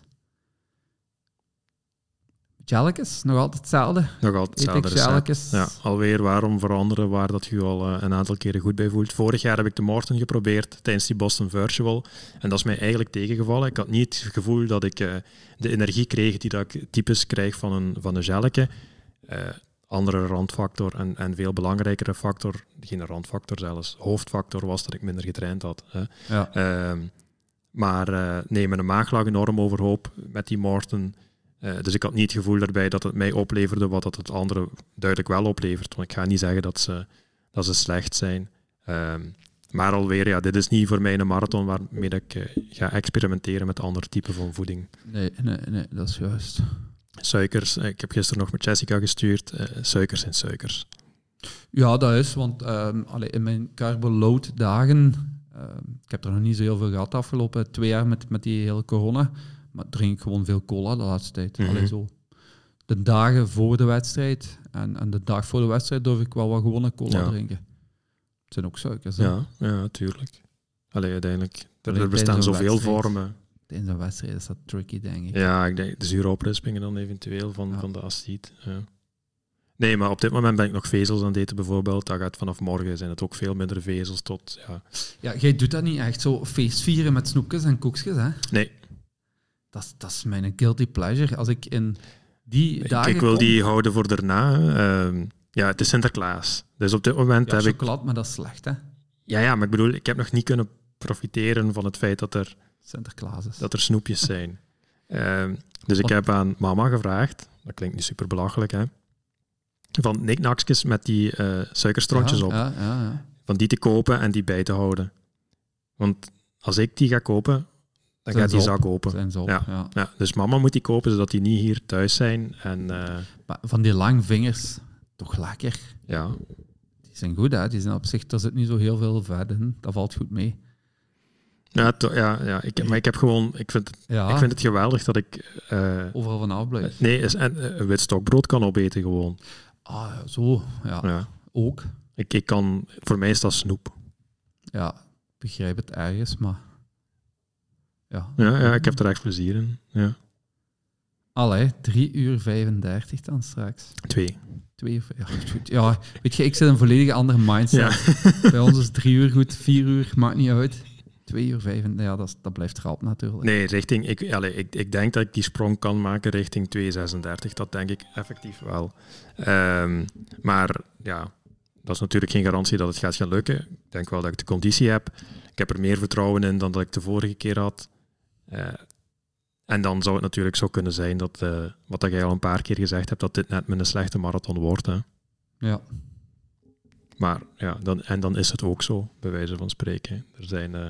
Jellikes, nog altijd hetzelfde. Nog altijd hetzelfde recept. jellikes? Ja, alweer waarom veranderen waar dat je al eh, een aantal keren goed bij voelt. Vorig jaar heb ik de Morton geprobeerd tijdens die Boston Virtual. En dat is mij eigenlijk tegengevallen. Ik had niet het gevoel dat ik eh, de energie kreeg die dat ik typisch krijg van een, van een andere randfactor en, en veel belangrijkere factor, geen randfactor zelfs, hoofdfactor was dat ik minder getraind had. Hè. Ja. Ehm, maar uh, nee, mijn maag lag enorm overhoop met die Morten. Uh, dus ik had niet het gevoel daarbij dat het mij opleverde wat dat het andere duidelijk wel oplevert. Want ik ga niet zeggen dat ze, dat ze slecht zijn. Um, maar alweer, ja, dit is niet voor mij een marathon waarmee ik uh, ga experimenteren met andere typen van voeding. Nee, nee, nee, dat is juist. Suikers, ik heb gisteren nog met Jessica gestuurd. suikers zijn suikers. Ja, dat is, want um, allee, in mijn carboload dagen Uh, ik heb er nog niet zo heel veel gehad de afgelopen twee jaar met, met die hele corona. Maar drink ik gewoon veel cola de laatste tijd. Mm -hmm. zo. De dagen voor de wedstrijd en, en de dag voor de wedstrijd durf ik wel wat gewone cola Ja. drinken. Het zijn ook suikers. hè. Ja, ja, tuurlijk. Allee, uiteindelijk. Er, er bestaan zoveel vormen. In zo'n wedstrijd is dat tricky, denk ik. Ja, ik denk de zure oprispingen dan eventueel van, Ja. van de acid. Ja. Nee, maar op dit moment ben ik nog vezels aan het eten bijvoorbeeld. Dat gaat vanaf morgen zijn het ook veel minder vezels tot... Ja. Ja, jij doet dat niet echt zo feestvieren met snoepjes en koekjes, hè? Nee, Dat, is- dat is mijn guilty pleasure. Als ik in die ik, dagen ik wil kom- die houden voor daarna. Ehm, ja, het is Sinterklaas. Dus op dit moment Ja, heb ik... chocolade, maar dat is slecht, hè? Ja, ja, maar ik bedoel, ik heb nog niet kunnen profiteren van het feit dat er, Sinterklaas is. dat er snoepjes zijn. Ehm, dus ik heb aan mama gevraagd, dat klinkt nu super belachelijk, hè, van niknakjes met die eh, suikerstrontjes ja, op. Ja, ja, ja. Van die te kopen en die bij te houden. Want als ik die ga kopen, dan Zijn gaat die zak open. Op, Ja. ja. Ja, dus mama moet die kopen zodat die niet hier thuis zijn. En eh, Maar van die lange vingers, toch lekker. ja, Die zijn goed, hè? Die zijn op zich, er zit niet zo heel veel vet in. Dat valt goed mee. Ja, to- ja, ja ik, maar ik heb gewoon, ik vind, het- Ja, ik vind het geweldig dat ik, eh, overal van afblijven. nee, is- en, een wit stokbrood kan opeten gewoon. Ah, zo. Ja, Ja. ook. Ik, ik kan, voor mij is dat snoep. Ja, ik begrijp het ergens, maar... Ja. Ja, ja, ik heb er echt plezier in. Ja. Allee, 3 uur 35 dan straks. Twee. Twee uur... Ja, goed. ja, weet je, ik zit in een volledig andere mindset. Bij ons is drie uur goed, vier uur, maakt niet uit. Twee uur vijf, ja, dat, dat blijft rap natuurlijk. Nee, richting, ik, allee, ik, ik denk dat ik die sprong kan maken richting 2,36. Dat denk ik effectief wel. Ehm, maar ja, dat is natuurlijk geen garantie dat het gaat gaan lukken. Ik denk wel dat ik de conditie heb. Ik heb er meer vertrouwen in dan dat ik de vorige keer had. Eh, en dan zou het natuurlijk zo kunnen zijn dat, eh, wat dat jij al een paar keer gezegd hebt, dat dit net met een slechte marathon wordt. Hè. Ja. Maar ja, dan, en dan is het ook zo, bij wijze van spreken. Er zijn, eh,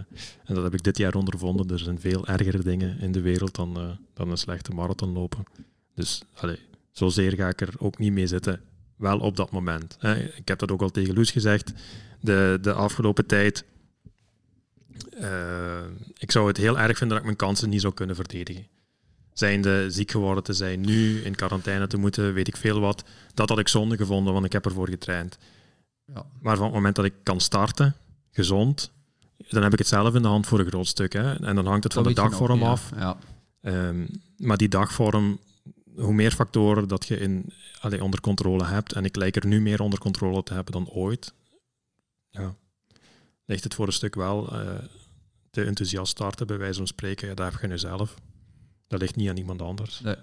en dat heb ik dit jaar ondervonden, er zijn veel ergere dingen in de wereld dan, eh, dan een slechte marathon lopen. Dus allee, zozeer ga ik er ook niet mee zitten. Wel op dat moment. Hè. Ik heb dat ook al tegen Loes gezegd. De, de afgelopen tijd. eh, ik zou het heel erg vinden dat ik mijn kansen niet zou kunnen verdedigen. Zijnde ziek geworden te zijn, nu in quarantaine te moeten, weet ik veel wat. Dat had ik zonde gevonden, want ik heb ervoor getraind. Ja. Maar van het moment dat ik kan starten, gezond, dan heb ik het zelf in de hand voor een groot stuk. Hè. En dan hangt het van de Dat dagvorm af. Ja. Ehm, maar die dagvorm, hoe meer factoren dat je in, allee, onder controle hebt, en ik lijk er nu meer onder controle te hebben dan ooit, ja, ligt het voor een stuk wel eh, te enthousiast starten, bij wijze van spreken. Ja, daar heb je nu zelf. Dat ligt niet aan iemand anders. Nee.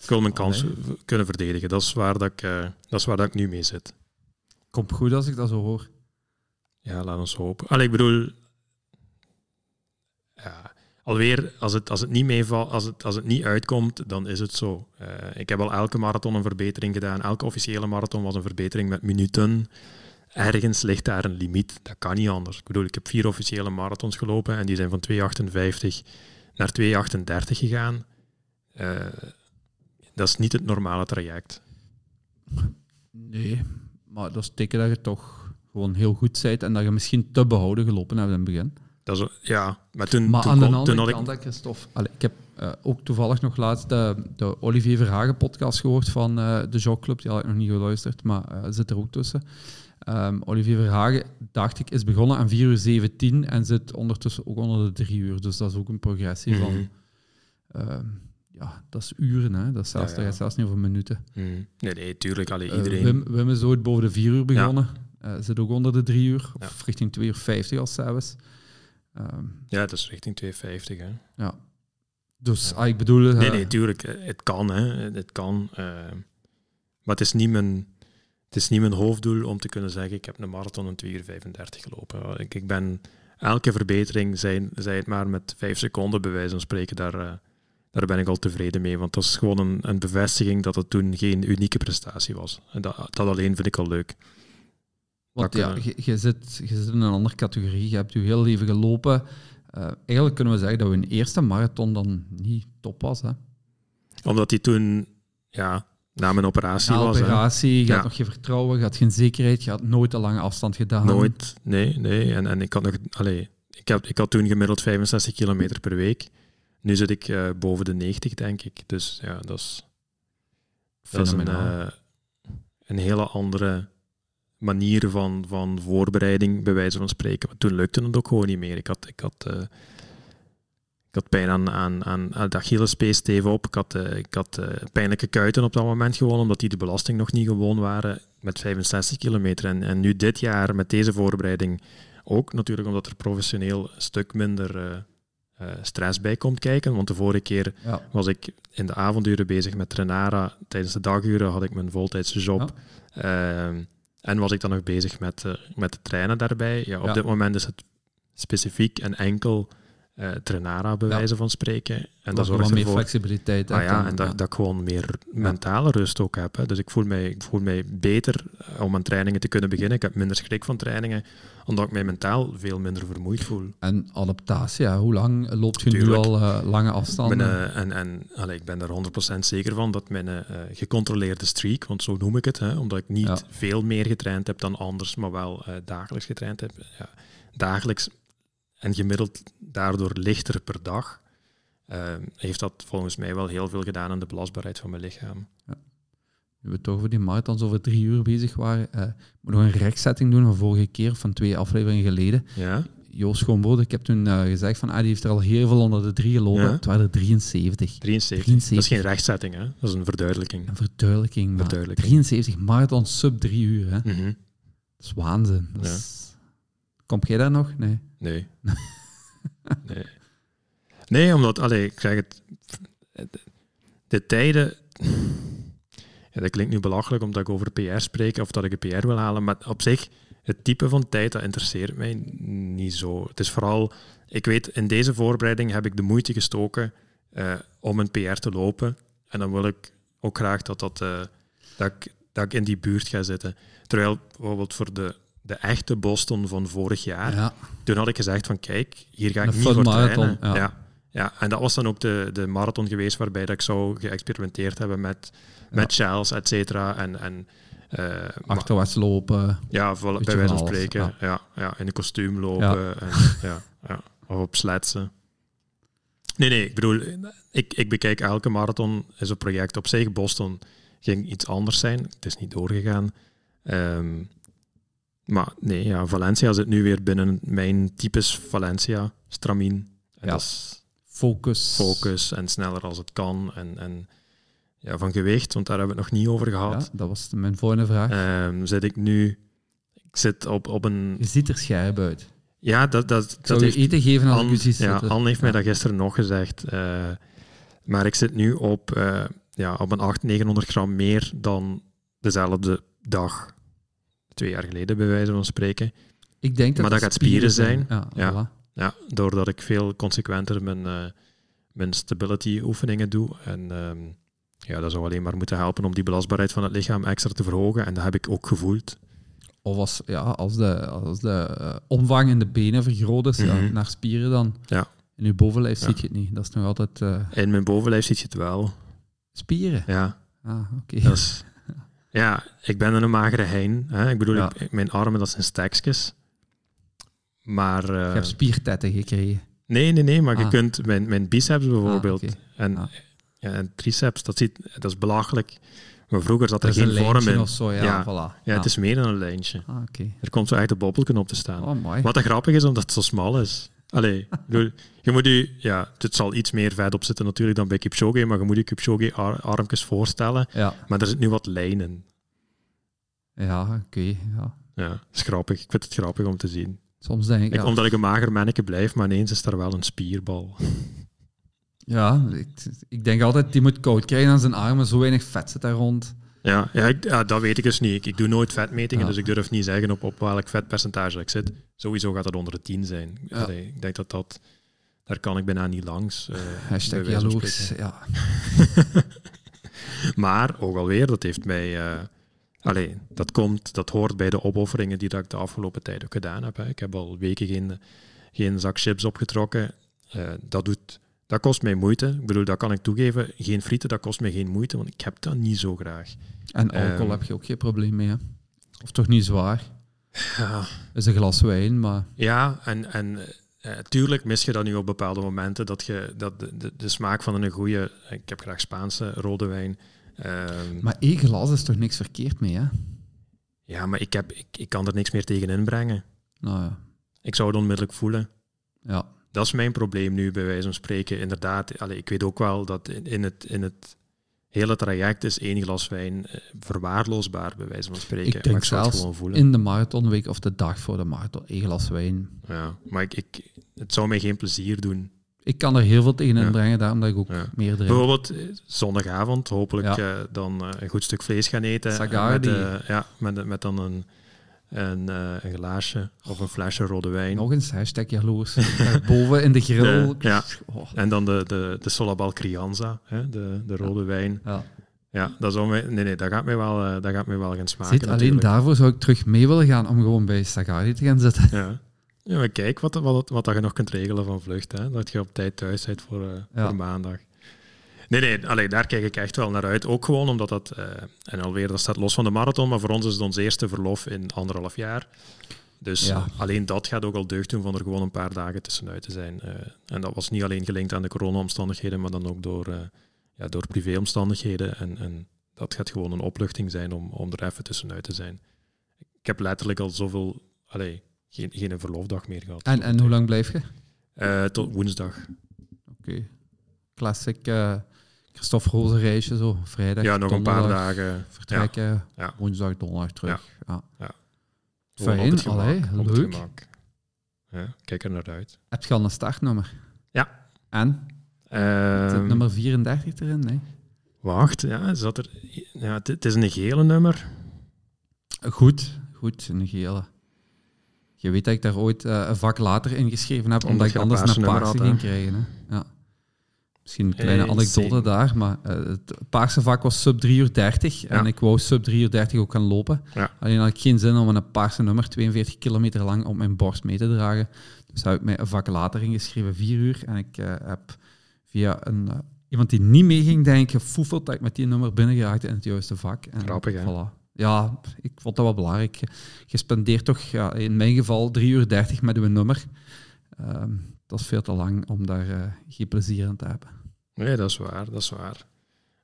Ik wil mijn kans kunnen verdedigen. Dat is waar dat ik, eh, dat is waar dat ik nu mee zit. Komt goed als ik dat zo hoor. Ja, laat ons hopen. Allee, ik bedoel... Ja, alweer, als het, als het niet meevalt, als het, als het niet uitkomt, dan is het zo. Eh, ik heb al elke marathon een verbetering gedaan. Elke officiële marathon was een verbetering met minuten. Ergens ligt daar een limiet. Dat kan niet anders. Ik bedoel, ik heb vier officiële marathons gelopen en die zijn van 2,58 naar 2,38 gegaan. Eh, dat is niet het normale traject. Nee, maar dat is teken dat je toch gewoon heel goed bent en dat je misschien te behouden gelopen hebt in het begin. Dat is, ja, maar toen, Maar toen, aan de andere ik... kant, hè, Christophe, allee, ik heb eh, ook toevallig nog laatst de, de Olivier Verhagen podcast gehoord van eh, de Jogclub. Die had ik nog niet geluisterd, maar eh, zit er ook tussen. Ehm, Olivier Verhagen, dacht ik, is begonnen aan 4 uur 17 en zit ondertussen ook onder de 3 uur. Dus dat is ook een progressie Mhm. van... ja, dat is uren, hè. Dat, is zelfs, Ja, dat gaat zelfs niet over minuten. Hmm. Nee, nee, tuurlijk. Allee, Eh, iedereen... Wim, Wim is ooit boven de 4 uur begonnen. Eh, zit ook onder de 3 uur, of richting 2 uur 50 als zelfs. Ehm, Ja, het is richting 250. Hè. ja. Dus Ja. ah, ik bedoel... eh, Nee, nee, tuurlijk. Het kan, hè. Het kan. eh, Maar het is niet mijn, het is niet mijn hoofddoel om te kunnen zeggen, ik heb een marathon in 2 uur 35 gelopen. Ik, ik ben elke verbetering, zij, zij het maar met vijf seconden bij wijze van spreken, daar, uh, daar ben ik al tevreden mee. Want dat is gewoon een, een bevestiging dat het toen geen unieke prestatie was. En dat, dat alleen vind ik al leuk. Want ja, je, je, zit, je zit in een andere categorie. Je hebt je heel leven gelopen. Uh, eigenlijk kunnen we zeggen dat we eerste marathon dan niet top was. Hè? Omdat die toen ja, na mijn operatie na was. operatie, je had nog geen vertrouwen, je had geen zekerheid, je had nooit een lange afstand gedaan. Nooit, nee, nee. En, en ik had nog, allee, ik, heb, ik had toen gemiddeld 65 kilometer per week. Nu zit ik uh, boven de 90, denk ik. Dus ja, dat is, dat is een, uh, een hele andere manier van, van voorbereiding, bij wijze van spreken. Maar toen lukte het ook gewoon niet meer. Ik had, ik had, uh, ik had pijn aan, aan, aan, aan de Achillespees op. Ik had, ik had pijnlijke kuiten op dat moment gewoon, omdat die de belasting nog niet gewoon waren met 65 kilometer. En, en nu dit jaar met deze voorbereiding ook natuurlijk omdat er professioneel een stuk minder stress bij komt kijken. Want de vorige keer ja. was ik in de avonduren bezig met Renara. Tijdens de daguren had ik mijn voltijdse job. Ja. Ehm, en was ik dan nog bezig met, uh, met de treinen daarbij. Ja, op dit moment is het specifiek en enkel uh, Trenara, bij wijze van spreken. En dat, dat zorgt meer flexibiliteit. Ah, ja, en dat, dat ik gewoon meer mentale rust ook heb. Hè. Dus ik voel, mij, ik voel mij beter eh, om aan trainingen te kunnen beginnen. Ik heb minder schrik van trainingen, omdat ik mij mentaal veel minder vermoeid voel. En adaptatie, ja. hoe lang loopt je Tuurlijk. nu al uh, lange afstanden? Ben, uh, en en allee, ik ben er 100% zeker van dat mijn gecontroleerde streak, want zo noem ik het, hè, omdat ik niet ja. veel meer getraind heb dan anders, maar wel dagelijks getraind heb. Ja, dagelijks en gemiddeld daardoor lichter per dag, uh, heeft dat volgens mij wel heel veel gedaan aan de belastbaarheid van mijn lichaam. Ja. Nu we toch voor die marathons over drie uur bezig waren, uh, moet nog een rechtzetting doen van vorige keer, van twee afleveringen geleden. Ja. Joost Schoonbrood, ik heb toen uh, gezegd van ah, die heeft er al heel veel onder de drie gelopen. Ja. Het waren er 73. 73. 73. Dat is geen rechtzetting, hè? dat is een verduidelijking. Een verduidelijking, verduidelijking. 73 marathon sub drie uur. Hè? Mm -hmm. Dat is waanzin. Dat is... Kom jij daar nog? Nee. Nee. nee. Nee, omdat, allee, ik zeg het, de tijden, ja, dat klinkt nu belachelijk omdat ik over PR spreek of dat ik een PR wil halen, maar op zich, het type van tijd, dat interesseert mij niet zo. Het is vooral, ik weet, in deze voorbereiding heb ik de moeite gestoken uh, om een PR te lopen en dan wil ik ook graag dat, dat, uh, dat, ik, dat ik in die buurt ga zitten. Terwijl bijvoorbeeld voor de de echte Boston van vorig jaar. Ja. Toen had ik gezegd van kijk, hier ga ik niet voor trainen. Ja. ja. Ja. en dat was dan ook de, de marathon geweest waarbij dat ik zou geëxperimenteerd hebben met, met shells, et cetera. En, en, uh, Achterwaarts lopen. Ja, bij wijze van spreken. Ja. Ja, ja, in een kostuum lopen. En, ja, ja, of op sletsen. Nee, nee, ik bedoel, ik, ik bekijk elke marathon is een project op zich. Boston ging iets anders zijn. Het is niet doorgegaan. Um, maar nee, ja, Valencia zit nu weer binnen mijn types Valencia, stramien. En ja. dat is focus. Focus en sneller als het kan. En, en ja, van gewicht, want daar hebben we het nog niet over gehad. Ja, dat was mijn volgende vraag. Um, zit ik nu... Ik zit op, op een... Je ziet er scherp uit. Ja, dat... dat, dat heeft, je eten geven als Anne, ik u zie Ja, Anne heeft ja. mij dat gisteren nog gezegd. Uh, maar ik zit nu op, uh, ja, op een 800, 900 gram meer dan dezelfde dag twee jaar geleden, bij wijze van spreken. Ik denk dat maar dat gaat spieren zijn. zijn. Ja, ja, voilà. ja, doordat ik veel consequenter mijn, uh, mijn stability oefeningen doe. En um, ja, dat zou alleen maar moeten helpen om die belastbaarheid van het lichaam extra te verhogen. En dat heb ik ook gevoeld. Of als, ja, als de, als de uh, omvang in de benen vergroot is mm -hmm. ja, naar spieren dan. Ja. In je bovenlijf ja. zie je het niet. Dat is nog altijd... Uh... In mijn bovenlijf zie je het wel. Spieren? Ja. Ah, oké. Okay. Ja, ik ben een magere hein. Hè. Ik bedoel, ja. ik, mijn armen, dat zijn stekjes. Maar... Uh, je hebt spiertetten gekregen. Nee, nee, nee, maar ah. je kunt mijn, mijn biceps bijvoorbeeld ah, okay. en, ah. ja, en triceps, dat, ziet, dat is belachelijk. Maar vroeger zat er geen vorm in. Of zo, ja, ja, voilà. ja het is meer dan een lijntje. Ah, okay. Er komt zo echt een bobbelken op te staan. Oh, mooi. Wat grappig is, omdat het zo smal is. Allee, je moet je, ja, het zal iets meer vet op zitten natuurlijk dan bij Kipchoge, maar je moet je Kipchoge ar armpjes voorstellen. Ja. Maar er zit nu wat lijnen. Ja, oké. Okay, ja. ja, is grappig. Ik vind het grappig om te zien. Soms denk ik... ik ja. Omdat ik een mager manneke blijf, maar ineens is er wel een spierbal. Ja, ik, ik denk altijd, die moet koud krijgen aan zijn armen. Zo weinig vet zit daar rond. Ja, ja, ik, ja, dat weet ik dus niet. Ik, ik doe nooit vetmetingen, Ja. dus ik durf niet zeggen op, op welk vetpercentage ik zit. Sowieso gaat het onder de 10 zijn. Ja. Allee, ik denk dat dat... Daar kan ik bijna niet langs. eh, Hashtag jaloers. Ja. Maar, ook alweer, dat heeft mij... eh allee, dat komt, dat hoort bij de opofferingen die dat ik de afgelopen tijd ook gedaan heb. Hè. Ik heb al weken geen, geen zak chips opgetrokken. Eh, dat, doet, dat kost mij moeite. Ik bedoel, dat kan ik toegeven. Geen frieten, dat kost mij geen moeite, want ik heb dat niet zo graag. En alcohol Ehm. heb je ook geen probleem mee, hè? Of toch niet zwaar? Ja, is een glas wijn, maar Ja, en, en eh, tuurlijk mis je dat nu op bepaalde momenten, dat, je, dat de, de, de smaak van een goede, ik heb graag Spaanse rode wijn. ehm, Maar één glas is toch niks verkeerd mee, hè? ja, maar ik, heb, ik, ik kan er niks meer tegen inbrengen. Nou ja. Ik zou het onmiddellijk voelen. ja. Dat is mijn probleem nu, bij wijze van spreken. Inderdaad, allee, ik weet ook wel dat in, in, het, in het hele traject is één glas wijn eh, verwaarloosbaar, bij wijze van spreken. Ik denk zelfs gewoon voelen. in de marathonweek of de dag voor de marathon, één glas wijn. Ja, maar ik, ik, het zou mij geen plezier doen. Ik kan er heel veel tegen Ja. inbrengen, daarom dat ik ook Ja. meer drink. Bijvoorbeeld eh, zondagavond hopelijk Ja. eh, dan een goed stuk vlees gaan eten. Met, eh, ja, met, met dan een, een, eh, een glaasje of een flesje rode wijn. Nog eens, hashtag jaloers. Daarboven in de grill. De- ja. Oh, En dan de, de, de Solabal Crianza, hè, de, de rode wijn. ja. Ja, dat, zou mij, nee, nee, dat, gaat mij wel, eh, dat gaat mij wel gaan smaken. Alleen daarvoor zou ik terug mee willen gaan om gewoon bij Sagari te gaan zitten. Ja. ja, maar kijk wat, wat, wat dat je nog kunt regelen van vlucht. Hè? Dat je op tijd thuis bent voor, eh, Ja. voor maandag. Nee, nee, allee, daar kijk ik echt wel naar uit. Ook gewoon omdat dat, eh, en alweer, dat staat los van de marathon, maar voor ons is het ons eerste verlof in anderhalf jaar. Dus Ja. alleen dat gaat ook al deugd doen van er gewoon een paar dagen tussenuit te zijn. Eh, en dat was niet alleen gelinkt aan de corona-omstandigheden, maar dan ook door, eh ja, door privéomstandigheden. En, en dat gaat gewoon een opluchting zijn om, om er even tussenuit te zijn. Ik heb letterlijk al zoveel, allee, geen, geen verlofdag meer gehad. En, en hoe lang blijf je? Tot woensdag. Oké. Classic eh Christophe Roze reisje, zo. Vrijdag, ja, nog een paar dagen. Vertrekken, Ja. woensdag, donderdag terug. Ja. Ja. Fijn, allee, leuk. Ja, kijk er naar uit. Heb je al een startnummer? Ja. En? Zit Ehm, nummer 34 erin? Nee. Wacht, ja, zat er, ja, het, het is een gele nummer. Goed, goed, een gele. Je weet dat ik daar ooit eh, een vak later ingeschreven heb, omdat, Omdat ik anders een paarse ging krijgen. Hè. Ja. Misschien een kleine Hey, anekdote daar, maar eh, het paarse vak was sub 3 uur 30 en ik wou sub 3 uur 30 ook gaan lopen. Ja. Alleen had ik geen zin om een paarse nummer 42 kilometer lang op mijn borst mee te dragen. Dus heb ik mij een vak later ingeschreven, 4 uur. En ik eh, heb via een, eh, iemand die niet mee ging, denk ik, gefoefeld dat ik met die nummer binnen geraakte in het juiste vak. En, Grappig, hè? Voilà. Ja, ik vond dat wel belangrijk. Je, spendeert toch, ja, in mijn geval, 3 uur 30 met uw nummer. Ehm, dat is veel te lang om daar eh, geen plezier aan te hebben. Nee, dat is waar, dat is waar.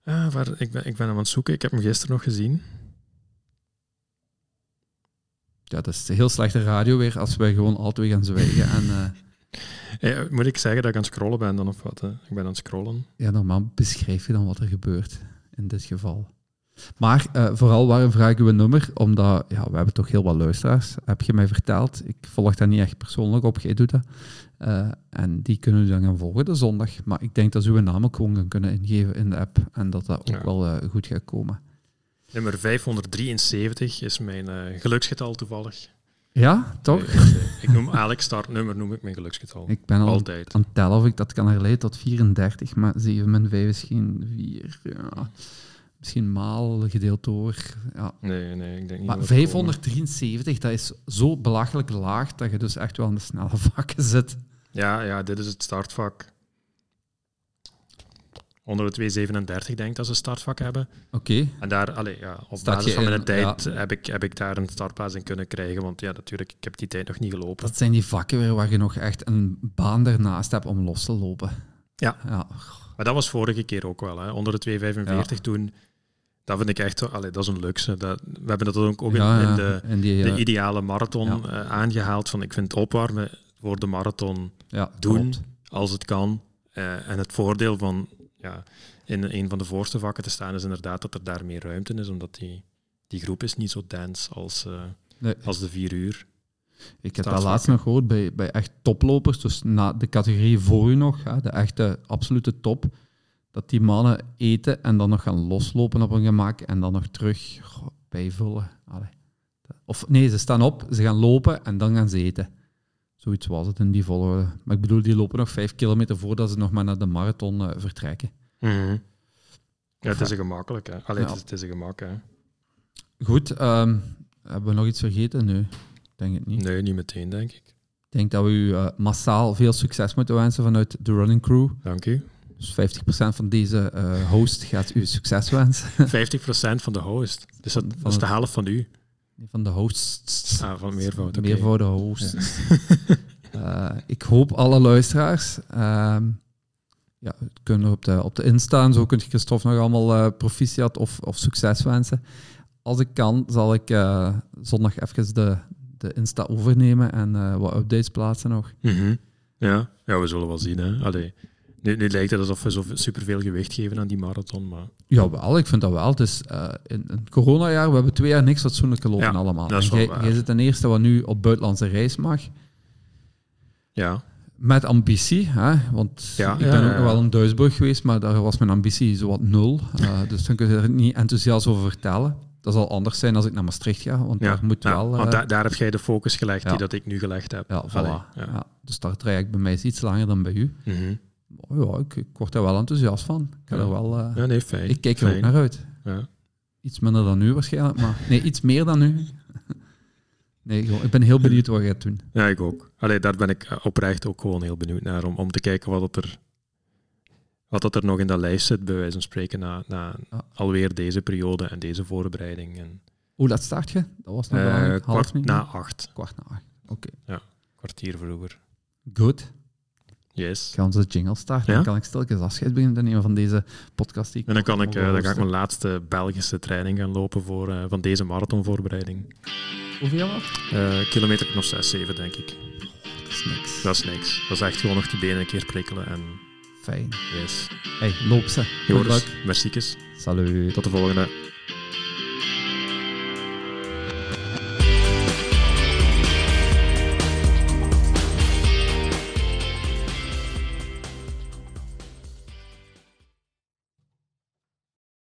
Ah, waar ik, ben, ik ben hem aan het zoeken. Ik heb hem gisteren nog gezien. Ja, dat is heel slechte radio weer als wij gewoon twee gaan zwijgen. En eh, moet ik zeggen dat ik aan het scrollen ben dan of wat? Hè? Ik ben aan het scrollen. ja, normaal beschrijf je dan wat er gebeurt in dit geval. Maar eh, vooral waarom vraag ik uw nummer? Omdat ja, we hebben toch heel wat luisteraars, heb je mij verteld. Ik volg dat niet echt persoonlijk op, jij doet dat. Eh, en die kunnen u dan gaan volgen de zondag. Maar ik denk dat ze uw naam ook gewoon gaan kunnen ingeven in de app. En dat dat ook Ja. wel eh, goed gaat komen. Nummer 573 is mijn eh, geluksgetal toevallig. Ja, toch? Ik noem elk startnummer noem ik mijn geluksgetal. Ik ben al Altijd. aan het tellen of ik dat kan herleiden tot 34, maar 7 min 5 is geen 4. Ja. Misschien maal gedeeld door. Ja. Nee, nee, ik denk niet Maar dat het 573, dat is zo belachelijk laag dat je dus echt wel in de snelle vakken zit. Ja, ja, dit is het startvak. Onder de 237 denk ik dat ze een startvak hebben. Oké, En daar, allee, ja, op Staat basis van mijn in- tijd ja. heb, ik, heb ik daar een startplaats in kunnen krijgen. Want ja, natuurlijk, ik heb die tijd nog niet gelopen. dat zijn die vakken weer waar je nog echt een baan ernaast hebt om los te lopen. Ja. ja. Maar dat was vorige keer ook wel. Hè. Onder de 245 toen, dat vind ik echt, allee, dat is een luxe. Dat, we hebben dat ook, ook in, Ja, in de, in die, de eh, ideale marathon Ja. eh, aangehaald. Van, ik vind het opwarmen voor de marathon ja, doen. klopt. als het kan. Eh, en het voordeel van ja, in een van de voorste vakken te staan is inderdaad dat er daar meer ruimte is, omdat die, die groep is niet zo dense als, Nee. als de vier uur. Ik heb dat laatst nog gehoord bij, bij echt toplopers, dus na de categorie voor u nog, hè, de echte absolute top. Dat die mannen eten en dan nog gaan loslopen op een gemak en dan nog terug goh, bijvullen. Allee. Of nee, ze staan op, ze gaan lopen en dan gaan ze eten. Zoiets was het in die volgorde. Maar ik bedoel, die lopen nog vijf kilometer voordat ze nog maar naar de marathon eh, vertrekken. Mhm. Ja, het is een gemakkelijk, hè. Allee, Ja. het, is, het is een gemak, hè. Goed, ehm, hebben we nog iets vergeten? Nee, denk het niet. Nee, niet meteen, denk ik. Ik denk dat we u eh, massaal veel succes moeten wensen vanuit de running crew. Dank u. Dus 50% van deze eh, host gaat u succes wensen. 50% van de host. Dus dat, is de helft van u. Van de hosts. Ah, van meervoud, oké. Meervoudige hosts. Eh, ik hoop alle luisteraars. ehm, ja, kunnen op de, op de Insta en zo kunt je Christophe nog allemaal eh, proficiat of, of succes wensen. Als ik kan, zal ik zondag even de, de Insta overnemen en wat updates plaatsen nog. Mhm. ja. ja, we zullen wel zien, hè. Allee. Nu, nu lijkt het alsof we zo superveel gewicht geven aan die marathon, maar... Jawel, ik vind dat wel. Het is eh, in een coronajaar, we hebben twee jaar niks fatsoenlijk gelopen Ja, allemaal. dat is En wel jij, zit ten eerste wat nu op buitenlandse reis mag. Ja, Met ambitie, hè? want Ja, ik ben ja, ook nog wel in Duisburg geweest, maar daar was mijn ambitie zowat nul. Eh, dus dan kun je er niet enthousiast over vertellen. Dat zal anders zijn als ik naar Maastricht ga, want ja. daar moet ja, wel... want eh, daar, daar heb jij de focus gelegd ja. die dat ik nu gelegd heb. ja, voilà. Allee, ja. Dus dat traject bij mij is iets langer dan bij u. Mhm. Oh, ja, ik, ik word daar wel enthousiast van. Ik, Ja. er wel, eh, ja, nee, fijn. ik kijk er fijn. ook naar uit. Ja. Iets minder dan u waarschijnlijk, maar... Nee, iets meer dan u. Nee, ik ben heel benieuwd wat je gaat doen. Ja, ik ook. Allee, daar ben ik eh, oprecht ook gewoon heel benieuwd naar, om, om te kijken wat dat er, wat dat er nog in dat lijst zit, bij wijze van spreken, na, na Ja. alweer deze periode en deze voorbereiding. En, Hoe laat start je? Dat was nog eh, belangrijk. Half kwart na acht, Kwart na acht. Oké. kwartier vroeger. Goed. Yes. Ik ga onze jingle starten. Ja? Dan kan ik stilletjes afscheid beginnen te nemen van deze podcast. Die En dan, kan ik, eh, dan ga ik mijn laatste Belgische training gaan lopen voor, eh, van deze marathonvoorbereiding. Hoeveel wat? Eh kilometer nog 6, 7, denk ik. Dat is niks. Dat is niks. Dat is echt gewoon nog de benen een keer prikkelen en Fijn. yes. Hey, loop ze. Joris, merci. Salut. Tot de volgende.